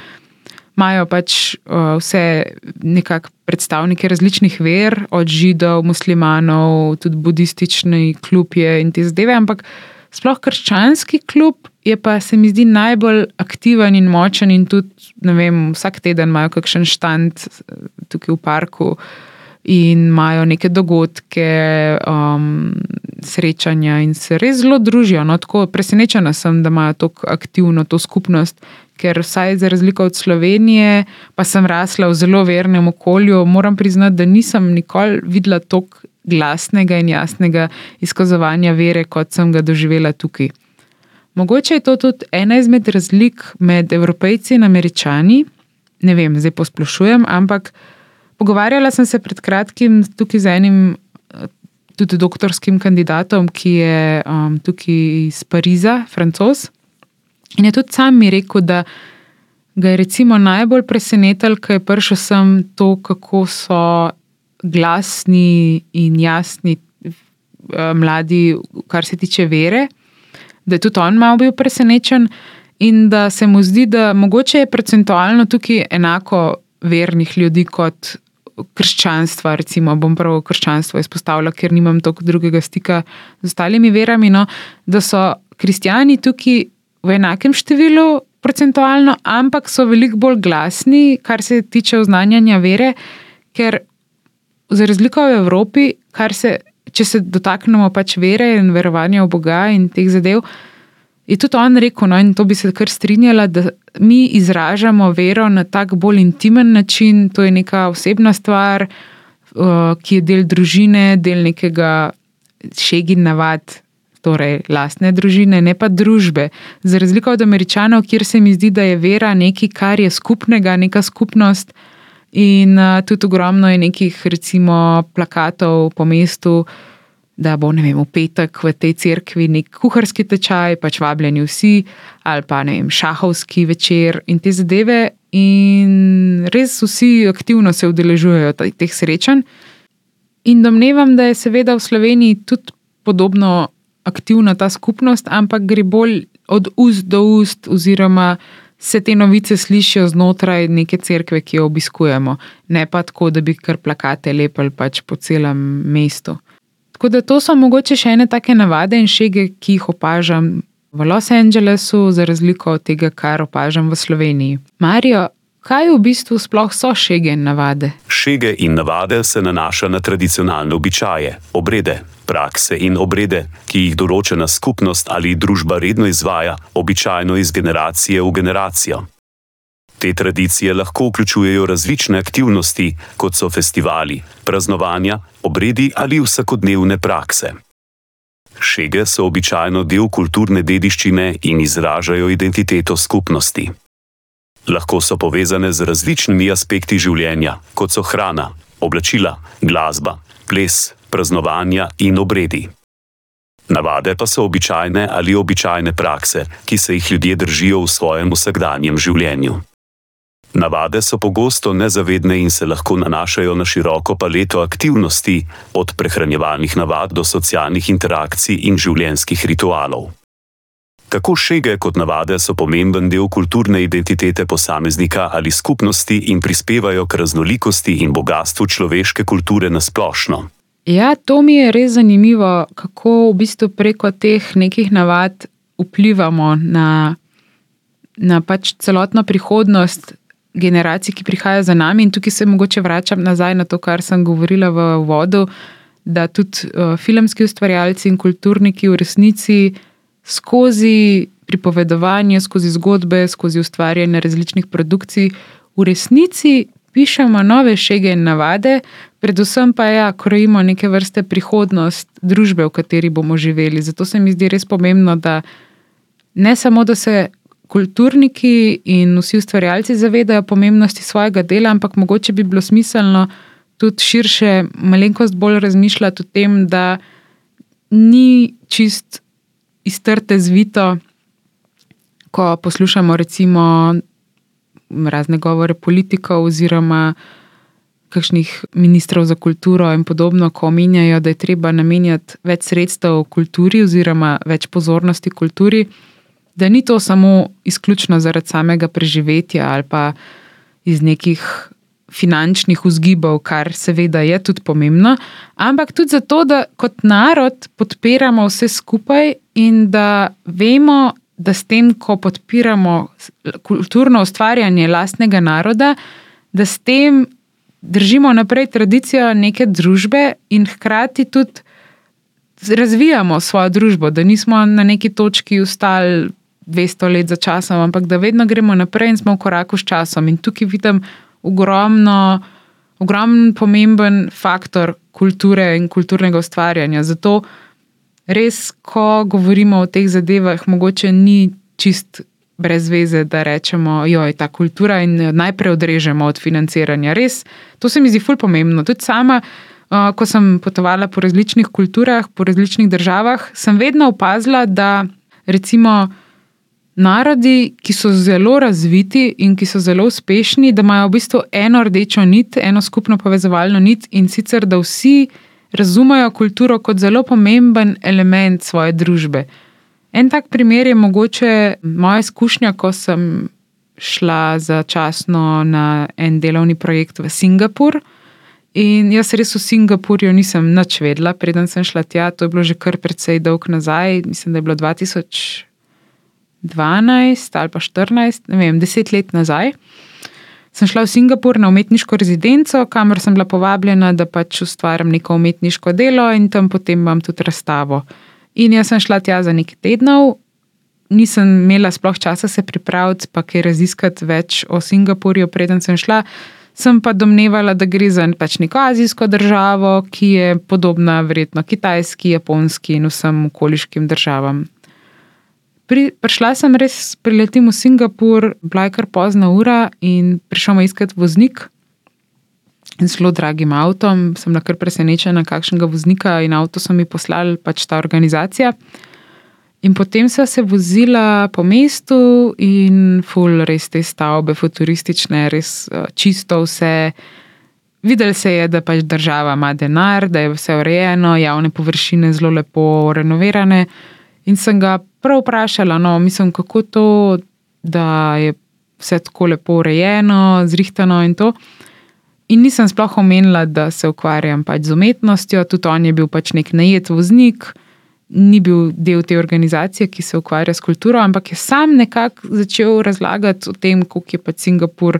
imajo pač uh, vse nekakšne predstavnike različnih ver, od židov, muslimanov, tudi budistični klub je in te zdaj. Ampak sploh krščanski klub je pa se mi zdi najbolj aktiven in močen, in tudi vem, vsak teden imajo kakšen štand eh, tukaj v parku. In imajo neke dogodke, um, srečanja, in se res zelo družijo. No, tako presenečena sem, da imajo tako aktivno to skupnost, ker vsaj za razliko od Slovenije, pa sem rasla v zelo vernem okolju, moram priznati, da nisem nikoli videla tako glasnega in jasnega izkazovanja vere, kot sem ga doživela tukaj. Mogoče je to tudi ena izmed razlik med evropejci in američani. Ne vem, zdaj posplošujem, ampak pogovarjala sem se pred kratkim tukaj z enim. Tudi doktorskim kandidatom, ki je um, tukaj iz Pariza, francos. In je tudi sam mi rekel, da ga je recimo najbolj presenetilo, ker je prišel sem to, kako so glasni in jasni eh, mladi, kar se tiče vere, da je tudi on malo bil presenečen in da se mu zdi, da mogoče je procentualno tukaj enako vernih ljudi kot. Krščanstva, recimo, bom prvo krščanstvo izpostavila, ker nimam toliko drugega stika z ostalimi verami. No, da so kristijani tukaj v enakem številu procentualno, ampak so veliko bolj glasni, kar se tiče oznanjanja vere, ker za razliko v Evropi, se, če se dotaknemo pač vere in verovanja v Boga in teh zadev, je tudi on rekel, no, in to bi se kar strinjala, da mi izražamo vero na tak bolj intimen način, to je neka osebna stvar, uh, ki je del družine, del nekega šegi navad. Torej, lastne družine, ne pa družbe. Za razliko od američanov, kjer se mi zdi, da je vera nekaj, kar je skupnega, neka skupnost, in uh, tudi ogromno je nekih, recimo, plakatov po mestu, da bo vem, v petek v tej cerkvi nek kuharski tečaj, pač vabljeni vsi, ali pa ne vem, šahovski večer in te zadeve. In res vsi aktivno se udeležujejo teh srečanj. In domnevam, da je seveda v Sloveniji tudi podobno aktivna ta skupnost, ampak gre bolj od ust do ust, oziroma se te novice slišijo znotraj neke cerkve, ki jo obiskujemo, ne pa tako, da bi kar plakate lepili pač po celem mestu. Tako da to so mogoče še ene take navade in šege, ki jih opažam v Los Angelesu, za razliko od tega, kar opažam v Sloveniji. Marijo, kaj v bistvu sploh so šege in navade? Šege in navade se nanaša na tradicionalne običaje, obrede, prakse in obrede, ki jih določena skupnost ali družba redno izvaja, običajno iz generacije v generacijo. Te tradicije lahko vključujejo različne aktivnosti, kot so festivali, praznovanja, obredi ali vsakodnevne prakse. Šege so običajno del kulturne dediščine in izražajo identiteto skupnosti. Lahko so povezane z različnimi aspekti življenja, kot so hrana, oblačila, glasba, ples, praznovanja in obredi. Navade pa so običajne ali običajne prakse, ki se jih ljudje držijo v svojem vsakdanjem življenju. Navade so pogosto nezavedne in se lahko nanašajo na široko paleto aktivnosti, od prehranjevalnih navad do socialnih interakcij in življenjskih ritualov. Tako šege kot navade so pomemben del kulturne identitete posameznika ali skupnosti in prispevajo k raznolikosti in bogatstvu človeške kulture na splošno. Ja, to mi je res zanimivo, kako v bistvu preko teh nekih navad vplivamo na, na pač celotno prihodnost generacij, ki prihajajo za nami, in tukaj se mogoče vračam nazaj na to, kar sem govorila v vodu, da tudi uh, filmski ustvarjalci in kulturniki v resnici skozi pripovedovanje, skozi zgodbe, skozi ustvarjanje različnih produkcij, v resnici pišemo nove šege in navade, predvsem pa ja, krojimo neke vrste prihodnost družbe, v kateri bomo živeli. Zato se mi zdi res pomembno, da ne samo, da se kulturniki in vsi ustvarjalci zavedajo pomembnosti svojega dela, ampak mogoče bi bilo smiselno tudi širše, malenkost bolj razmišljati o tem, da ni čist iztrte zvito, ko poslušamo recimo razne govore politikov oziroma kakšnih ministrov za kulturo in podobno, ko omenjajo, da je treba namenjati več sredstev kulturi oziroma več pozornosti kulturi da ni to samo izključno zaradi samega preživetja ali pa iz nekih finančnih vzgibov, kar seveda je tudi pomembno, ampak tudi zato, da kot narod podpiramo vse skupaj in da vemo, da s tem, ko podpiramo kulturno ustvarjanje lastnega naroda, da s tem držimo naprej tradicijo neke družbe in hkrati tudi. Razvijamo svojo družbo, da nismo na neki točki ustali 200 let za časom, ampak da vedno gremo naprej in smo v koraku s časom. In tukaj vidim ogromno, ogromen pomemben faktor kulture in kulturnega ustvarjanja. Zato res, ko govorimo o teh zadevah, mogoče ni čist. Brez veze, da rečemo, da je ta kultura in najprej odrežemo od financiranja. Res, to se mi zdi fulj pomembno. Tudi sama, ko sem potovala po različnih kulturah, po različnih državah, sem vedno opazila, da recimo narodi, ki so zelo razviti in ki so zelo uspešni, da imajo v bistvu eno rdečo nit, eno skupno povezovalno nit in sicer, da vsi razumejo kulturo kot zelo pomemben element svoje družbe. En tak primer je mogoče moja izkušnja, ko sem šla začasno na en delovni projekt v Singapur. In jaz res v Singapurju nisem nič vedela, preden sem šla tja, to je bilo že kar precej dolg nazaj, mislim, da je bilo 2000. 12 ali pa 14, ne vem, 10 let nazaj. Sem šla v Singapur na umetniško rezidenco, kamor sem bila povabljena, da pač ustvarjam neko umetniško delo in tam potem imam tudi razstavo. In jaz sem šla tja za nekaj tednov, nisem imela sploh časa se pripraviti, pa kaj raziskati več o Singapurju, preden sem šla. Sem pa domnevala, da gre za pač neko azijsko državo, ki je podobna verjetno Kitajski, Japonski in vsem okoliškim državam. Pri, prišla sem res, priletim v Singapur, bila je kar pozna ura in prišel me iskati voznik. In zelo dragim avtom, sem bila kar presenečena, kakšnega voznika in avto so mi poslali pač ta organizacija. In potem so se vozila po mestu in ful, res te stavbe, futuristične, res eh, čisto vse. Videli se je, da pač država ima denar, da je vse urejeno, javne površine zelo lepo renovirane. In sem ga prav vprašala, no, mislim, kako to, da je vse tako lepo urejeno, zrihtano in to. In nisem sploh omenila, da se ukvarjam pač z umetnostjo, tudi on je bil pač nek najet voznik ni bil del te organizacije, ki se ukvarja s kulturo, ampak je sam nekako začel razlagati o tem, kako je pač Singapur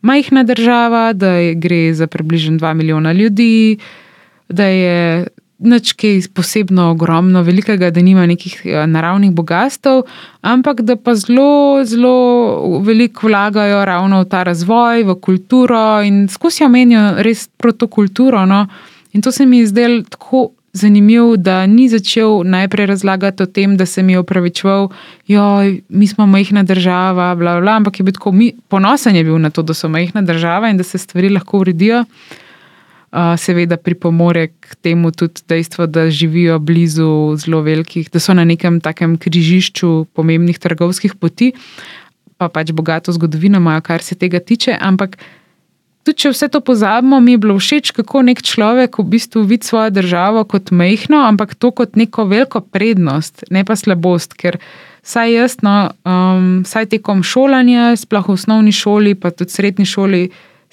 majhna država, da je, gre za približno 2 milijona ljudi, da je nič kaj posebno ogromno, velikega, da nima nekih eh, naravnih bogatstv, ampak da pa zelo, zelo veliko vlagajo ravno v ta razvoj, v kulturo in skozi omenijo res protokulturo. No? In to se mi je zdelo tako zanimiv, da ni začel najprej razlagati o tem, da se mi je upravičeval, da mi smo majhna država, bla, bla, ampak je bil tako ponosen je bil na to, da so majhna država in da se stvari lahko uredijo. Uh, seveda pripomore k temu tudi dejstvo, da živijo blizu zelo velikih, da so na nekem takem križišču pomembnih trgovskih poti, pa pač bogato zgodovino imajo, kar se tega tiče, ampak tudi če vse to pozabimo, mi je bilo všeč, kako nek človek v bistvu vidi svojo državo kot mehko, ampak to kot neko veliko prednost, ne pa slabost. Saj jaz, no, um, saj tekom šolanja, sploh v osnovni šoli, pa tudi srednji šoli,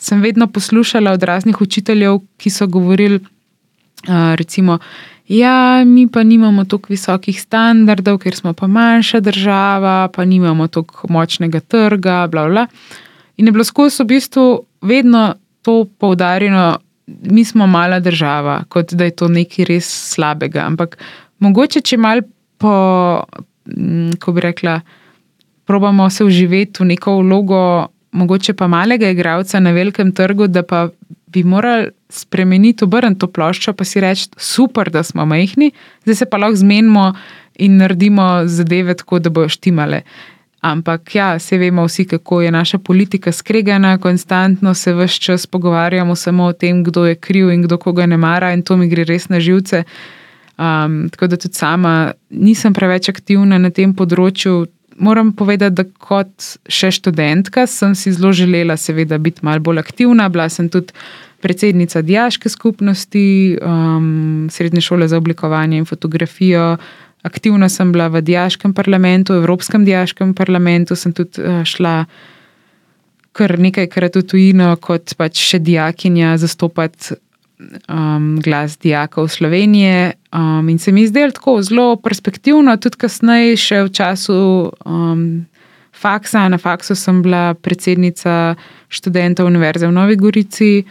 sem vedno poslušala od raznih učiteljev, ki so govorili, uh, recimo. Ja, mi pa nimamo tako visokih standardov, ker smo pa manjša država, pa nimamo tako močnega trga. Bla, bla. In je bilo skozi v bistvu vedno to poudarjeno, mi smo mala država, kot da je to nekaj res slabega. Ampak mogoče, če mal po, mm, ko bi rekla, probamo se uživeti v neko vlogo, mogoče pa malega igralca na velikem trgu, da pa bi morali spremeniti, obrniti to ploščo, pa si reči, super, da smo majhni, zdaj se pa lahko zmenimo in naredimo zadeve tako, da bojo štimale. Ampak ja, se vemo vsi, kako je naša politika skregana, konstantno se vse čas pogovarjamo samo o tem, kdo je kriv in kdo koga ne mara, in to mi gre res na živce. Um, tako da tudi sama nisem preveč aktivna na tem področju. Moram povedati, da kot še študentka sem si zelo želela, seveda, biti malo bolj aktivna. Bila sem tudi predsednica diaške skupnosti, um, srednje šole za oblikovanje in fotografijo. Aktivna sem bila v Dijaškem parlamentu, v Evropskem Dijaškem parlamentu, sem tudi uh, šla kar nekajkrat v tujino, kot pač še dijakinja, zastopati um, glas dijakov Slovenije. Um, in se mi je zdelo tako zelo perspektivno, tudi kasneje, še v času um, faksa. Na faksu sem bila predsednica študentov Univerze v Novi Gorici.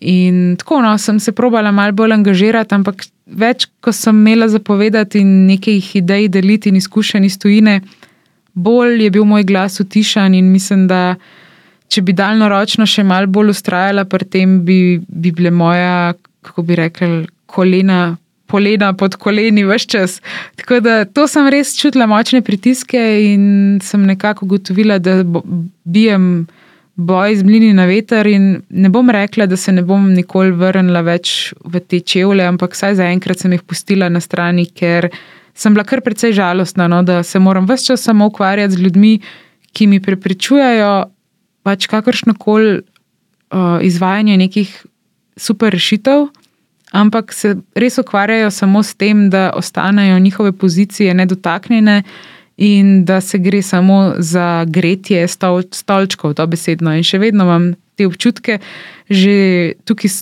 In tako, no, sem se probala malo bolj angažirati, ampak več, ko sem imela zapovedati in nekaj idej deliti in izkušenj iz tujine, bolj je bil moj glas utišan in mislim, da če bi daljnoročno še malo bolj ustrajala pri tem, bi, bi bile moja, kako bi rekel, kolena. Polena pod koleni, vse čas. Tako da to sem res čutila močne pritiske in sem nekako ugotovila, da bijem boj z mlini na veter ne bom rekla, da se ne bom nikoli vrnila več v te čevlje, ampak vsaj zaenkrat sem jih pustila na strani, ker sem bila kar precej žalostna, no, da se moram vse čas samo ukvarjati z ljudmi, ki mi prepričujejo pač kakršno koli uh, izvajanje nekih super rešitev. Ampak se res ukvarjajo samo s tem, da ostanejo njihove pozicije nedotaknjene, in da se gre samo za gretje stol, stolčkov, to besedno. In še vedno imam te občutke, že tukaj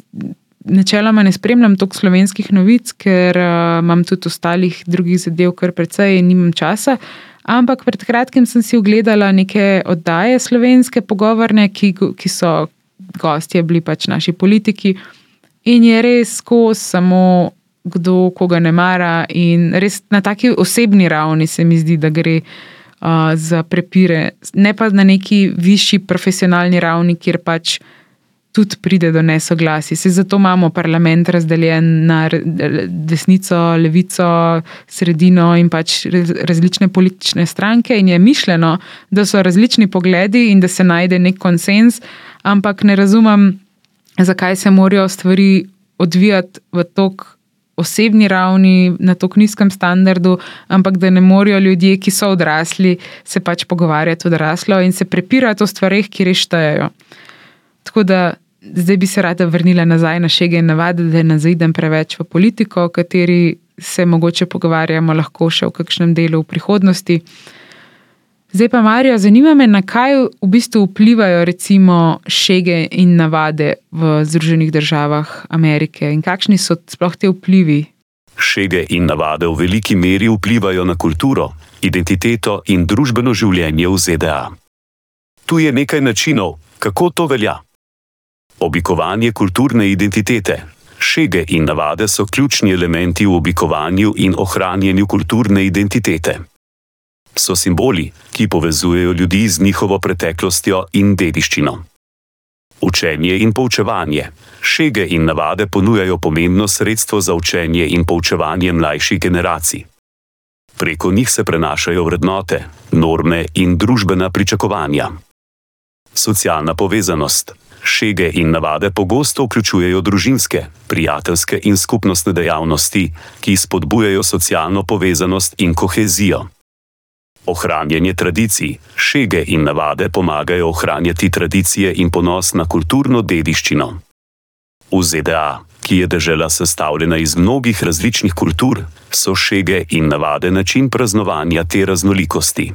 načeloma ne spremljam toliko slovenskih novic, ker uh, imam tudi ostalih drugih zadev, kar precej in nimam časa. Ampak pred kratkim sem si ogledala neke oddaje slovenske pogovorne, ki, ki so gostje bili pač naši politiki. In je res skozi samo kdo koga ne mara, in res na taki osebni ravni se mi zdi, da gre uh, za prepire, ne pa na neki višji profesionalni ravni, kjer pač tudi pride do nesoglasij. Se zato imamo parlament razdeljen na desnico, levico, sredino in pač različne politične stranke, in je mišljeno, da so različni pogledi in da se najde nek konsens, ampak ne razumem, zakaj se morajo stvari odvijati v tok osebni ravni, na tako nizkem standardu, ampak da ne morejo ljudje, ki so odrasli, se pač pogovarjati odraslo in se prepirati o stvarih, ki reštajajo. Tako da zdaj bi se rada vrnila nazaj na šege in navade, da ne zaidem preveč v politiko, o kateri se mogoče pogovarjamo lahko še v kakšnem delu v prihodnosti. Zdaj pa, Marijo, zanima me, na kaj v bistvu vplivajo recimo šege in navade v Združenih državah Amerike in kakšni so sploh te vplivi? Šege in navade v veliki meri vplivajo na kulturo, identiteto in družbeno življenje v ZDA. Tu je nekaj načinov, kako to velja. Oblikovanje kulturne identitete. Šege in navade so ključni elementi v oblikovanju in ohranjanju kulturne identitete so simboli, ki povezujejo ljudi z njihovo preteklostjo in dediščino. Učenje in poučevanje. Šege in navade ponujajo pomembno sredstvo za učenje in poučevanje mlajših generacij. Preko njih se prenašajo vrednote, norme in družbena pričakovanja. Socialna povezanost. Šege in navade pogosto vključujejo družinske, prijateljske in skupnostne dejavnosti, ki spodbujajo socialno povezanost in kohezijo. Ohranjanje tradicij, šege in navade pomagajo ohranjati tradicije in ponos na kulturno dediščino. V ZDA, ki je država sestavljena iz mnogih različnih kultur, so šege in navade način praznovanja te raznolikosti.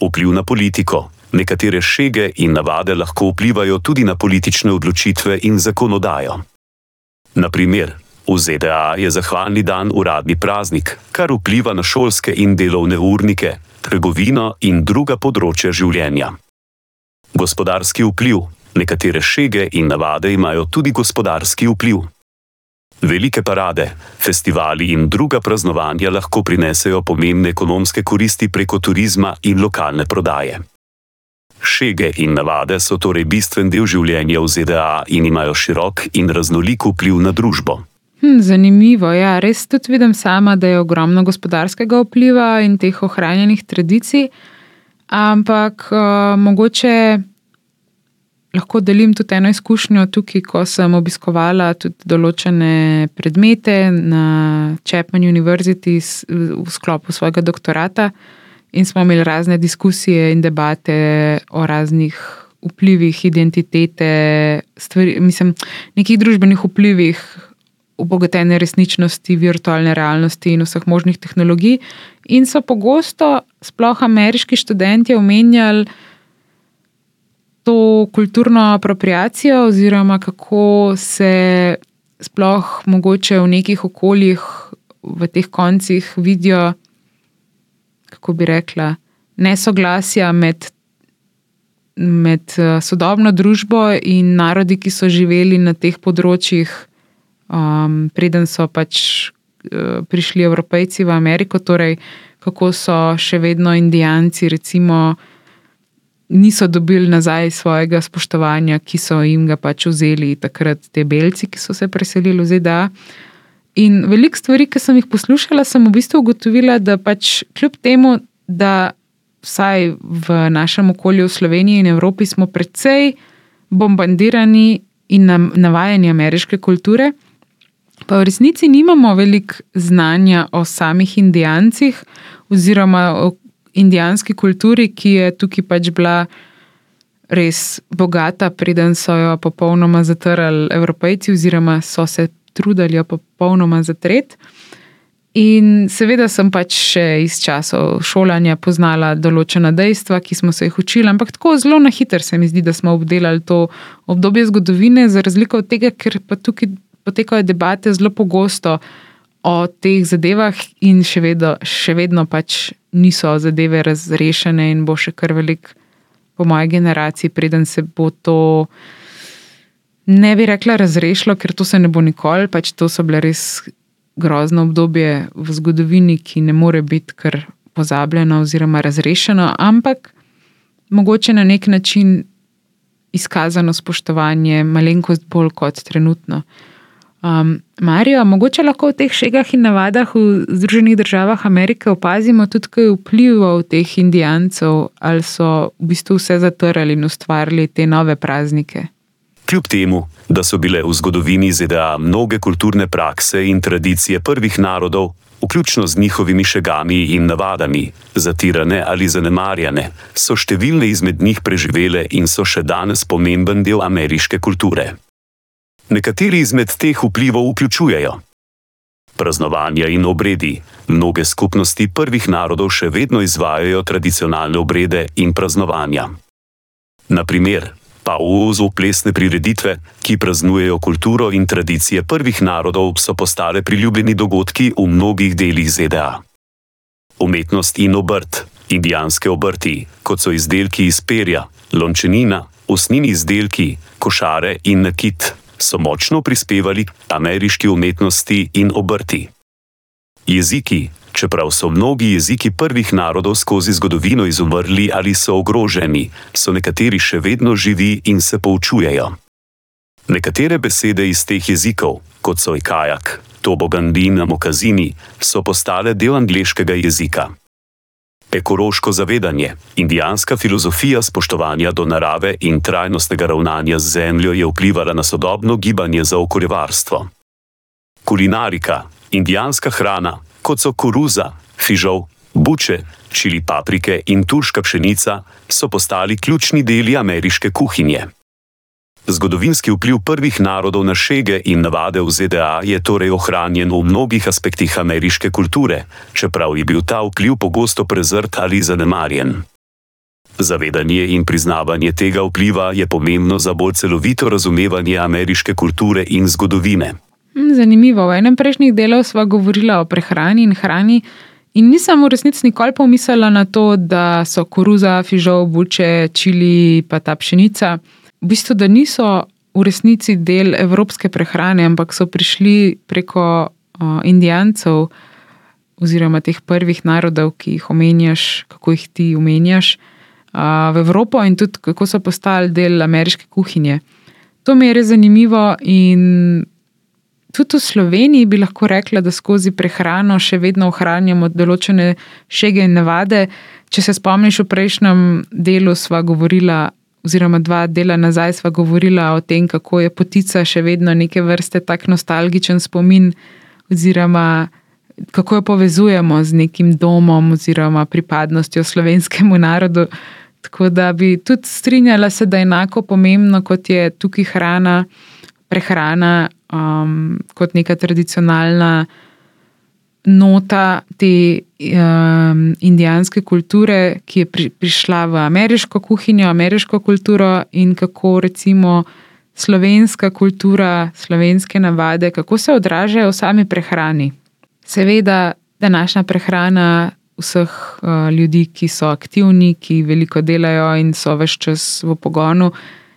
Vpliv na politiko. Nekatere šege in navade lahko vplivajo tudi na politične odločitve in zakonodajo. Naprimer, V ZDA je zahvalni dan uradni praznik, kar vpliva na šolske in delovne urnike, trgovino in druga področja življenja. Gospodarski vpliv. Nekatere šege in navade imajo tudi gospodarski vpliv. Velike parade, festivali in druga praznovanja lahko prinesejo pomembne ekonomske koristi preko turizma in lokalne prodaje. Šege in navade so torej bistven del življenja v ZDA in imajo širok in raznolik vpliv na družbo. Hm, zanimivo. Ja, res tudi vidim sama, da je ogromno gospodarskega vpliva in teh ohranjenih tradicij. Ampak uh, mogoče lahko delim tudi eno izkušnjo tukaj, ko sem obiskovala tudi določene predmete na Chapman University v sklopu svojega doktorata in smo imeli razne diskusije in debate o raznih vplivih identitete, stvari, mislim, nekih družbenih vplivih obogatene resničnosti, virtualne realnosti in vseh možnih tehnologij. In so pogosto, sploh ameriški študenti, omenjali to kulturno apropriacijo, oziroma kako se sploh mogoče v nekih okoljih, v teh koncih, vidijo, kako bi rekla, nesoglasja med. Med eh, sodobno družbo in narodi, ki so živeli na teh področjih, um, preden so pač uh, prišli Evropejci v Ameriko, torej kako so še vedno Indijanci, recimo, niso dobili nazaj svojega spoštovanja, ki so jim ga pač vzeli takrat te belci, ki so se preselili v ZDA. In veliko stvari, ki sem jih poslušala, sem v bistvu ugotovila, da pač kljub temu, da vsaj v našem okolju v Sloveniji in Evropi smo precej bombardirani in navajeni ameriške kulture, Pa v resnici nimamo veliko znanja o samih Indijancih, oziroma o indijanski kulturi, ki je tukaj pač bila res bogata, preden so jo popolnoma zatrli Evropejci, oziroma so se trudili jo popolnoma zatreti. In seveda sem pač še iz časov šolanja poznala določena dejstva, ki smo se jih učili, ampak tako zelo na hitro se mi zdi, da smo obdelali to obdobje zgodovine, za razliko od tega, ker pa tukaj potekajo debate zelo pogosto o teh zadevah, in še vedno, še vedno pač niso zadeve razrešene, in bo še kar velik, po moji generaciji, preden se bo to. Ne bi rekla razrešilo, ker to se ne bo nikoli, pač to so bile res grozno obdobje v zgodovini, ki ne more biti kar pozabljeno oziroma razrešeno, ampak mogoče na nek način izkazano spoštovanje, malenkost bolj kot trenutno. Um, Marijo, mogoče lahko v teh šegah in navadah v Združenih državah Amerike opazimo tudi kaj vplivov teh indijancev, ali so v bistvu vse zatrli in ustvarili te nove praznike. Kljub temu, da so bile v zgodovini ZDA mnoge kulturne prakse in tradicije prvih narodov, vključno z njihovimi šegami in navadami, zatirane ali zanemarjane, so številne izmed njih preživele in so še danes pomemben del ameriške kulture. Nekateri izmed teh vplivov vključujejo praznovanja in obredi. Mnoge skupnosti prvih narodov še vedno izvajajo tradicionalne obrede in praznovanja. Naprimer, pa v ozu plesne prireditve, ki praznujejo kulturo in tradicije prvih narodov, so postale priljubljeni dogodki v mnogih delih ZDA. Umetnost in obrt, indijanske obrti, kot so izdelki iz perja, lončenina, usnjeni izdelki, košare in nakit, so močno prispevali k ameriški umetnosti in obrti. Jeziki, Čeprav so mnogi jeziki prvih narodov skozi zgodovino izumrli ali so ogroženi, so nekateri še vedno živi in se poučujejo. Nekatere besede iz teh jezikov, kot so ikajak, tobogandin in mokazini, so postale del angliškega jezika. Ekološko zavedanje, indijanska filozofija spoštovanja do narave in trajnostnega ravnanja z zemljo je vplivala na sodobno gibanje za okoljevarstvo. Kulinarika, indijanska hrana, kot so koruza, fižol, buče, čili paprike in turška pšenica, so postali ključni deli ameriške kuhinje. Zgodovinski vpliv prvih narodov na šege in navade v ZDA je torej ohranjen v mnogih aspektih ameriške kulture, čeprav je bil ta vpliv pogosto prezrt ali zanemarjen. Zavedanje in priznavanje tega vpliva je pomembno za bolj celovito razumevanje ameriške kulture in zgodovine. Hm, zanimivo. V enem prejšnjih delov smo govorili o prehrani in hrani, in nisem v resnici nikoli pomislila na to, da so koruza, fižol, buče, čili, pa ta pšenica, v bistvu, da niso v resnici del evropske prehrane, ampak so prišli preko uh, Indijancev oziroma teh prvih narodov, ki jih omenjaš, kako jih ti omenjaš, uh, v Evropo in tudi kako so postali del ameriške kuhinje. To mi je res zanimivo in tudi v Sloveniji bi lahko rekla, da skozi prehrano še vedno ohranjamo določene šege in navade. Če se spomniš, v prejšnjem delu sva govorila, oziroma dva dela nazaj sva govorila o tem, kako je potica še vedno neke vrste tak nostalgičen spomin, oziroma kako jo povezujemo z nekim domom oziroma pripadnostjo slovenskemu narodu. Tako da bi tudi strinjala se, da je enako pomembno, kot je tukaj hrana, prehrana, um, kot neka tradicionalna nota te um, indijanske kulture, ki je pri, prišla v ameriško kuhinjo, ameriško kulturo in kako recimo slovenska kultura, slovenske navade, kako se odražajo v sami prehrani. Seveda, današnja prehrana. Vseh uh, ljudi, ki so aktivni, ki veliko delajo in so vse čas v pogonu,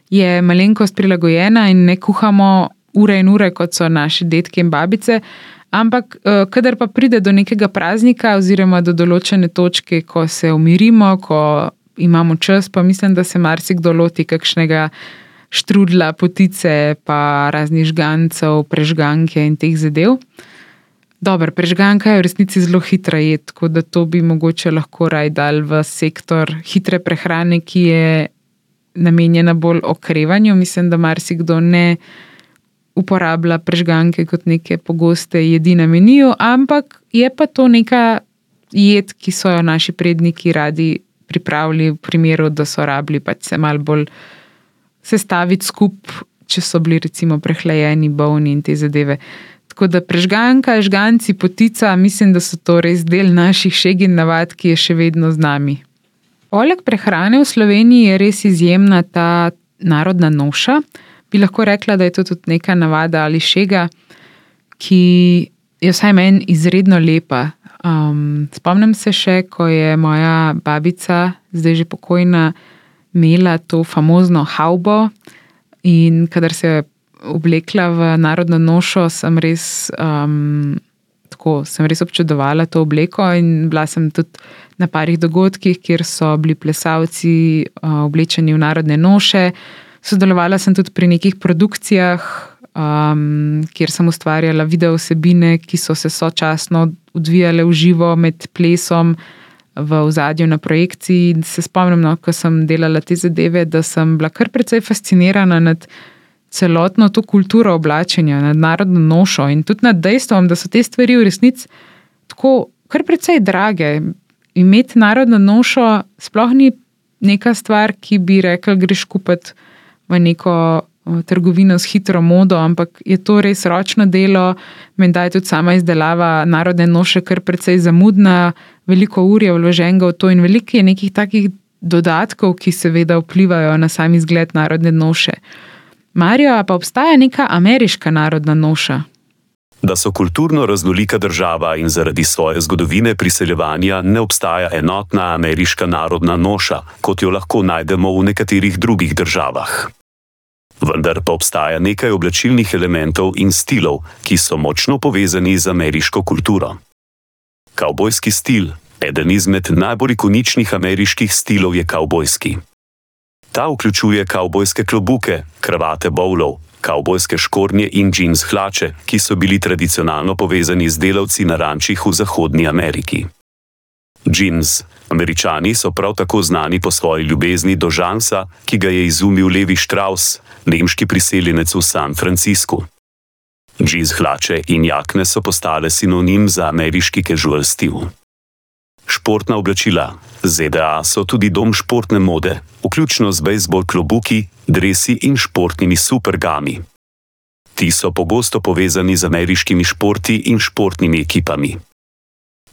je malenkost prilagojena in ne kuhamo ure in ure, kot so naši detki in babice. Ampak, eh, kadar pa pride do nekega praznika, oziroma do določene točke, ko se umirimo, ko imamo čas, pa mislim, da se marsikdo loti kakšnega štrudla, potice, pa raznih žgancev, prežganke in teh zadev. Dobro, prežganka je v resnici zelo hitra jed, tako da to bi mogoče lahko raj dal v sektor hitre prehrane, ki je namenjena bolj okrevanju. Mislim, da marsikdo ne uporablja prežganke kot neke pogoste jedi na meniju, ampak je pa to neka jed, ki so jo naši predniki radi pripravili, v primeru, da so rabili pač se malo bolj sestaviti skupaj, če so bili recimo prehlajeni, bolni in te zadeve. Tako da prežganka, žganci, potica, mislim, da so to res del naših šeg in navad, ki je še vedno z nami. Poleg prehrane v Sloveniji je res izjemna ta narodna noša. Bi lahko rekla, da je to tudi neka navada ali šega, ki je vsaj meni izredno lepa. Um, spomnim se še, ko je moja babica, zdaj že pokojna, imela to famozno haubo in kadar se je oblekla v narodno nošo, sem res. Um, Tako sem res občudovala to obleko, in bila sem tudi na parih dogodkih, kjer so bili plesalci uh, oblečeni v narodne noše. Sodelovala sem tudi pri nekih produkcijah, um, kjer sem ustvarjala video vsebine, ki so se sočasno odvijale v živo med plesom v ozadju na projekciji. Se spomnim, no, ko sem delala te zadeve, da sem bila kar precej fascinirana nad celotno to kulturo oblačenja, nad narodno nošo in tudi nad dejstvom, da so te stvari v resnici tako kar precej drage. Imeti narodno nošo sploh ni neka stvar, ki bi rekel, greš kupiti v neko trgovino s hitro modo, ampak je to res ročno delo, menda je tudi sama izdelava narodne noše kar precej zamudna, veliko ur je vloženega v to in veliko je nekih takih dodatkov, ki seveda vplivajo na sam izgled narodne noše. Marijo, pa obstaja neka ameriška narodna noša. Da so kulturno raznolika država in zaradi svoje zgodovine priseljevanja ne obstaja enotna ameriška narodna noša, kot jo lahko najdemo v nekaterih drugih državah vendar pa obstaja nekaj oblačilnih elementov in stilov, ki so močno povezani z ameriško kulturo. Kavbojski stil, eden izmed najbolj ikoničnih ameriških stilov, je kavbojski. Ta vključuje kavbojske klobuke, kravate bowlov, kavbojske škornje in džins hlače, ki so bili tradicionalno povezani z delavci na rančih v Zahodnji Ameriki. Džins. Američani so prav tako znani po svoji ljubezni do Žansa, ki ga je izumil Levi Strauss, nemški priseljenec v San Franciscu. Džins hlače in jakne so postale sinonim za ameriški casual stil. Športna oblačila ZDA so tudi dom športne mode, vključno z bejzbol klobuki, dresi in športnimi supergami. Ti so pogosto povezani z ameriškimi športi in športnimi ekipami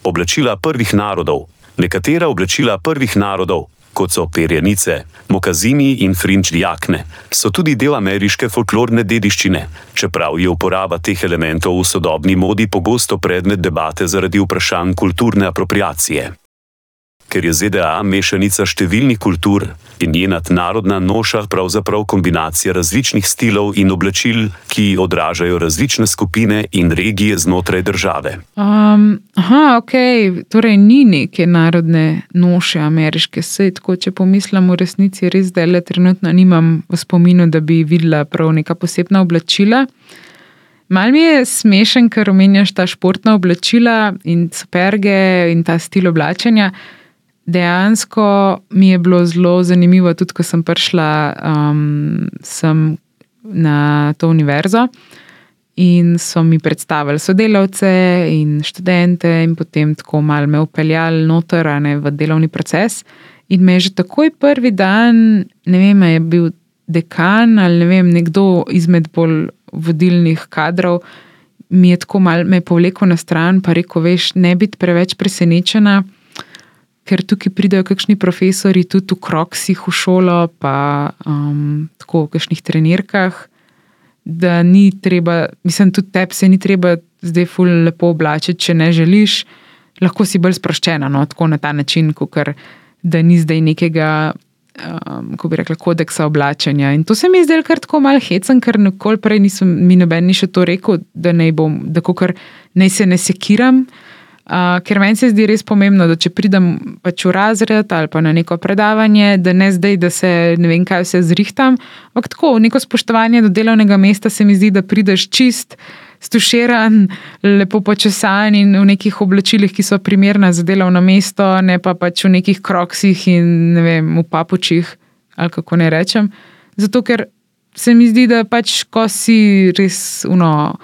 oblačila prvih narodov, nekatera oblačila prvih narodov, kot so perjenice, mokazini in fringe jakne, so tudi del ameriške folklorne dediščine, čeprav je uporaba teh elementov v sodobni modi pogosto predmet debate zaradi vprašanj kulturne apropriacije ker je ZDA mešanica številnih kultur in njena narodna noša pravzaprav kombinacija različnih stilov in oblačil, ki odražajo različne skupine in regije znotraj države. Um, aha, ok, torej ni neke narodne noše ameriške, sej tako, če pomislim, v resnici res dele trenutno nimam v spominu, da bi videla prav neka posebna oblačila. Mal mi je smešen, ker omenjaš ta športna oblačila in superge in ta stil oblačenja dejansko mi je bilo zelo zanimivo, tudi ko sem prišla um, sem na to univerzo in so mi predstavili sodelavce in študente, in potem tako malo me upeljali noter ne, v delovni proces. In me je že takoj prvi dan, ne vem, je bil dekan ali ne vem, nekdo izmed bolj vodilnih kadrov. Mi je tako malo povlekel na stran, pa rekel: Veš, ne biti preveč presenečena, ker tukaj pridejo kakšni profesori tudi v kroksih v šolo, pa um, tako v kakšnih trenirkah, da ni treba, mislim, tudi tebi se ni treba zdaj ful lepo oblačiti, če ne želiš, lahko si bolj sproščena, no, tako na ta način, kot da ni zdaj nekega. Um, ko bi rekla, kodeksa oblačenja. In to se mi je zdelo kar tako malo hecen, ker nikoli prej nisem, mi noben ni še to rekel, da naj bom, da kar naj se ne sekiram, Uh, ker meni se zdi res pomembno, da če pridem pač v razred ali pa na neko predavanje, da ne zdaj, da se ne vem, kaj vse zrihtam. Ampak tako, neko spoštovanje do delovnega mesta se mi zdi, da prideš čist, stuširan, lepo počesan in v nekih oblačilih, ki so primerna za delovno mesto, ne pa pač v nekih kroksih in ne vem, v papučih ali kako ne rečem. Zato ker se mi zdi, da pač ko si res uno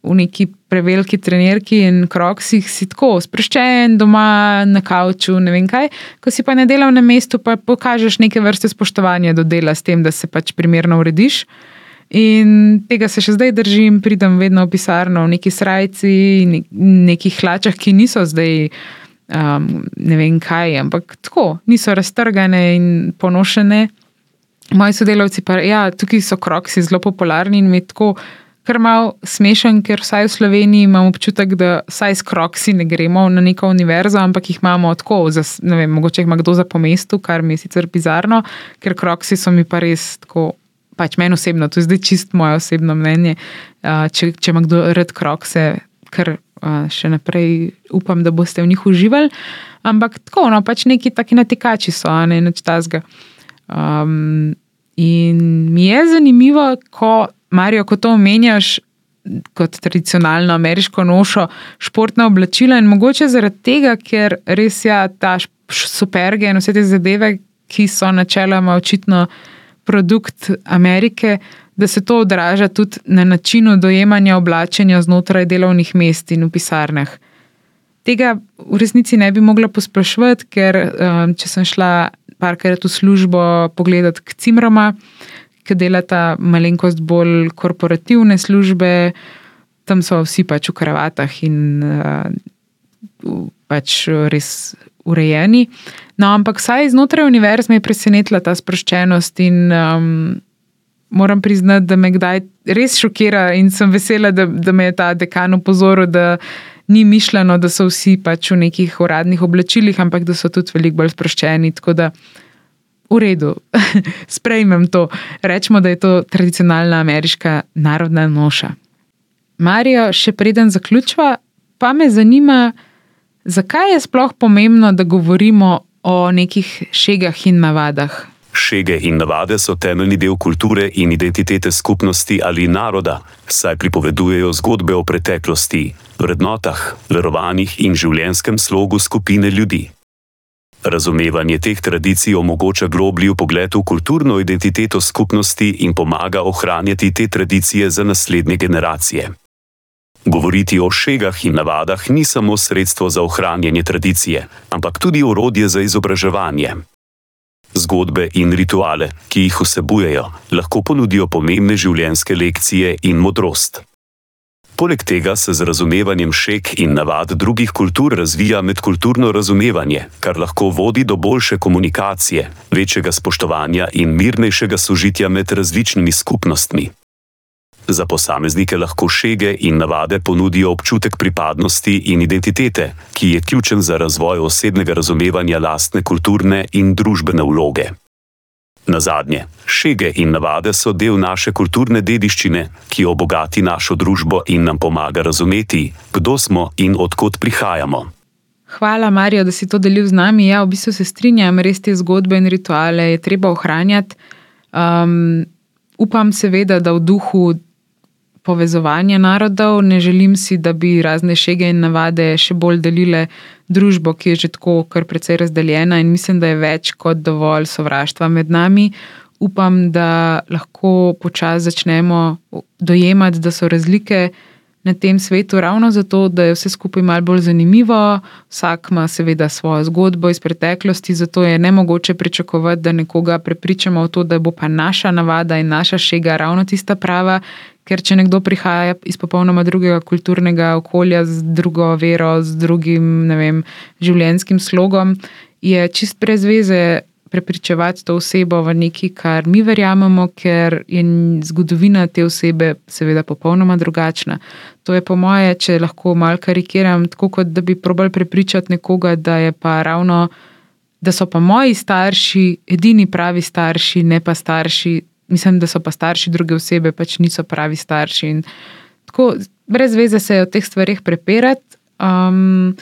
v neki preveliki trenerki in kroksih, si tako sproščen, doma na kavču, ne vem kaj. Ko si pa na delovnem mestu, pa pokažeš neke vrste spoštovanja do dela s tem, da se pač primerno urediš. In tega se še zdaj držim, pridem vedno v pisarno v neki srajci, nekih hlačah, ki niso zdaj. Um, ne vem kaj, ampak tako, niso raztrgane in ponošene. moji sodelavci, pa ja, tukaj so kroksi zelo popularni in mi tako. Kar malo smešen, ker vsaj v Sloveniji imamo občutek, da vsaj s kroksi ne gremo na neko univerzo, ampak jih imamo tako, za, ne vem, mogoče jih ima kdo za pomestu, kar mi je sicer bizarno, ker kroksi so mi pa res tako, pač meni osebno, to je zdaj čist moje osebno mnenje. Če, če ima kdo rad krokse, ker še naprej upam, da boste v njih uživali. Ampak tako, no, pač neki taki natikači so, ne več tazga. Um, in mi je zanimivo, ko Marijo, ko to omenjaš kot tradicionalno ameriško nošo, športna oblačila in mogoče zaradi tega, ker res ja, ta superge in vse te zadeve, ki so načeloma očitno produkt Amerike, da se to odraža tudi na načinu dojemanja oblačenja znotraj delovnih mest in v pisarnah. Tega v resnici ne bi mogla posplošiti, ker um, če sem šla parkrat v službo pogledat k Cimrama, ki delata malenkost bolj korporativne službe, tam so vsi pač v kravatah in uh, pač res urejeni. No, ampak vsaj znotraj univerze me je presenetila ta sproščenost in um, moram priznati, da me kdaj res šokira in sem vesela, da, da me je ta dekan upozoril, da ni mišljeno, da so vsi pač v nekih uradnih oblačilih, ampak da so tudi veliko bolj sproščeni. Tako da v redu, sprejmem to. Rečemo, da je to tradicionalna ameriška narodna noša. Marijo, še preden zaključva, pa me zanima, zakaj je sploh pomembno, da govorimo o nekih šegah in navadah. Šege in navade so temeljni del kulture in identitete skupnosti ali naroda, saj pripovedujejo zgodbe o preteklosti, vrednotah, verovanjih in življenjskem slogu skupine ljudi. Razumevanje teh tradicij omogoča globlji pogled v kulturno identiteto skupnosti in pomaga ohranjati te tradicije za naslednje generacije. Govoriti o šegah in navadah ni samo sredstvo za ohranjanje tradicije, ampak tudi orodje za izobraževanje. Zgodbe in rituale, ki jih vsebujejo, lahko ponudijo pomembne življenjske lekcije in modrost. Poleg tega se z razumevanjem šek in navad drugih kultur razvija medkulturno razumevanje, kar lahko vodi do boljše komunikacije, večjega spoštovanja in mirnejšega sožitja med različnimi skupnostmi. Za posameznike lahko šege in navade ponudijo občutek pripadnosti in identitete, ki je ključen za razvoj osebnega razumevanja lastne kulturne in družbene vloge. Na zadnje, šege in navade so del naše kulturne dediščine, ki obogati našo družbo in nam pomaga razumeti, kdo smo in odkot prihajamo. Hvala, Marijo, da si to delil z nami. Ja, v bistvu se strinjam, res te zgodbe in rituale je treba ohranjati. Um, upam, seveda, da v duhu povezovanja narodov, ne želim si, da bi razne šege in navade še bolj delile družbo, ki je že tako kar precej razdeljena in mislim, da je več kot dovolj sovraštva med nami. Upam, da lahko počasi začnemo dojemati, da so razlike na tem svetu ravno zato, da je vse skupaj malo bolj zanimivo. Vsak ima seveda svojo zgodbo iz preteklosti, zato je ne mogoče pričakovati, da nekoga prepričamo v to, da bo pa naša navada in naša šega ravno tista prava. Ker če nekdo prihaja iz popolnoma drugega kulturnega okolja, z drugo vero, z drugim vem, življenjskim slogom, je čist brez veze prepričevati to osebo v nekaj, kar mi verjamemo, ker je zgodovina te osebe seveda popolnoma drugačna. To je po moje, če lahko malo karikiram, tako kot da bi probal prepričati nekoga, da je pa ravno. Da so pa moji starši edini pravi starši, ne pa starši, mislim, da so pa starši druge osebe, pač niso pravi starši. Tako, brez veze se je o teh stvarih prepirati. Um,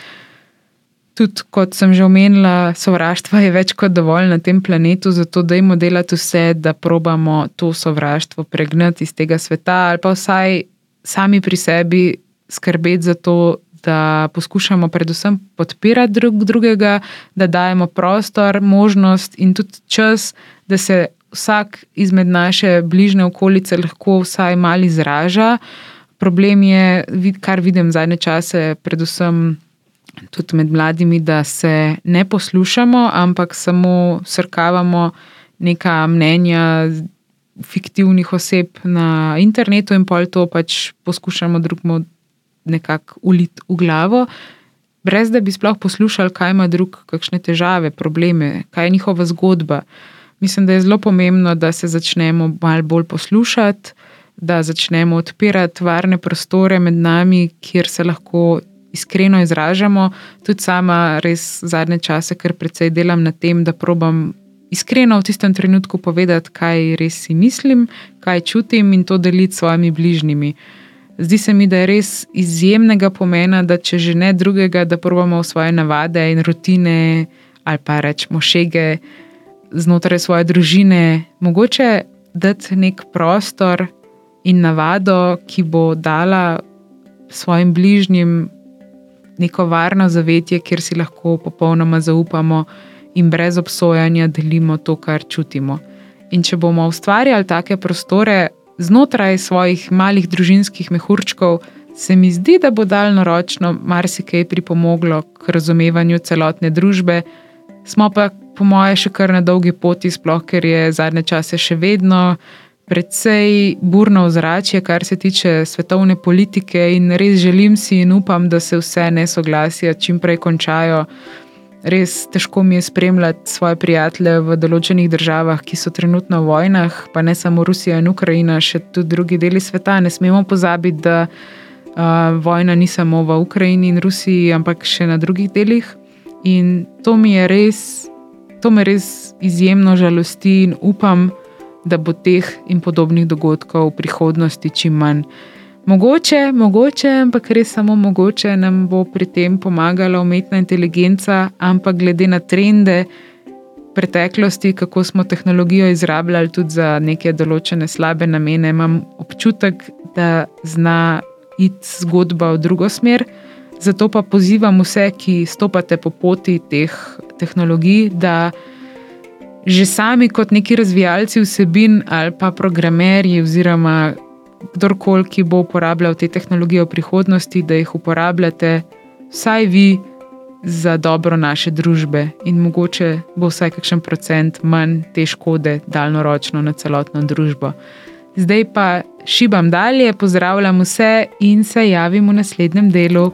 tudi, kot sem že omenila, sovraštva je več kot dovolj na tem planetu, zato dajmo delati vse, da probamo to sovraštvo pregnati iz tega sveta, ali pa vsaj sami pri sebi skrbeti za to, da poskušamo predvsem podpirati drug drugega, da dajemo prostor, možnost in tudi čas, da se vsak izmed naše bližnje okolice lahko vsaj malo izraža. Problem je, kar vidim zadnje čase, predvsem tudi med mladimi, da se ne poslušamo, ampak samo srkavamo neka mnenja fiktivnih oseb na internetu in pol to pač poskušamo drugmu nekako uliti v glavo. Brez da bi sploh poslušali, kaj ima drug, kakšne težave, probleme, kaj je njihova zgodba. Mislim, da je zelo pomembno, da se začnemo malo bolj poslušati, da začnemo odpirati varne prostore med nami, kjer se lahko iskreno izražamo. Tudi sama, res zadnje čase, ker precej delam na tem, da probam iskreno v tistem trenutku povedati, kaj res si mislim, kaj čutim in to deliti s svojimi bližnjimi. Zdi se mi, da je res izjemnega pomena, da če že ne drugega, da probamo v svoje navade in rutine ali pa rečemo šege znotraj svoje družine, mogoče dati nek prostor in navado, ki bo dala svojim bližnjim neko varno zavetje, kjer si lahko popolnoma zaupamo in brez obsojanja delimo to, kar čutimo. In če bomo ustvarjali take prostore znotraj svojih malih družinskih mehurčkov, se mi zdi, da bo daljnoročno marsikaj pripomoglo k razumevanju celotne družbe. Smo pa, po moje, še kar na dolgi poti, sploh ker je zadnje čase še vedno precej burno ozračje, kar se tiče svetovne politike, in res želim si in upam, da se vse nesoglasja čim prej končajo. Res težko mi je spremljati svoje prijatelje v določenih državah, ki so trenutno v vojnah, pa ne samo Rusija in Ukrajina, še tudi drugi deli sveta. Ne smemo pozabiti, da uh, vojna ni samo v Ukrajini in Rusiji, ampak še na drugih delih. In to mi je res, to me res izjemno žalosti in upam, da bo teh in podobnih dogodkov v prihodnosti čim manj. Mogoče, mogoče, ampak res samo mogoče nam bo pri tem pomagala umetna inteligenca, ampak glede na trende preteklosti, kako smo tehnologijo izrabljali tudi za neke določene slabe namene, imam občutek, da zna iti zgodba v drugo smer. Zato pa pozivam vse, ki stopate po poti teh tehnologij, da že sami kot neki razvijalci vsebin ali pa programerji oziroma kdorkoli, ki bo uporabljal te tehnologije v prihodnosti, da jih uporabljate, vsaj vi, za dobro naše družbe in mogoče bo vsaj kakšen procent manj te škode daljnoročno na celotno družbo. Zdaj pa šibam dalje, pozdravljam vse in se javim v naslednjem delu.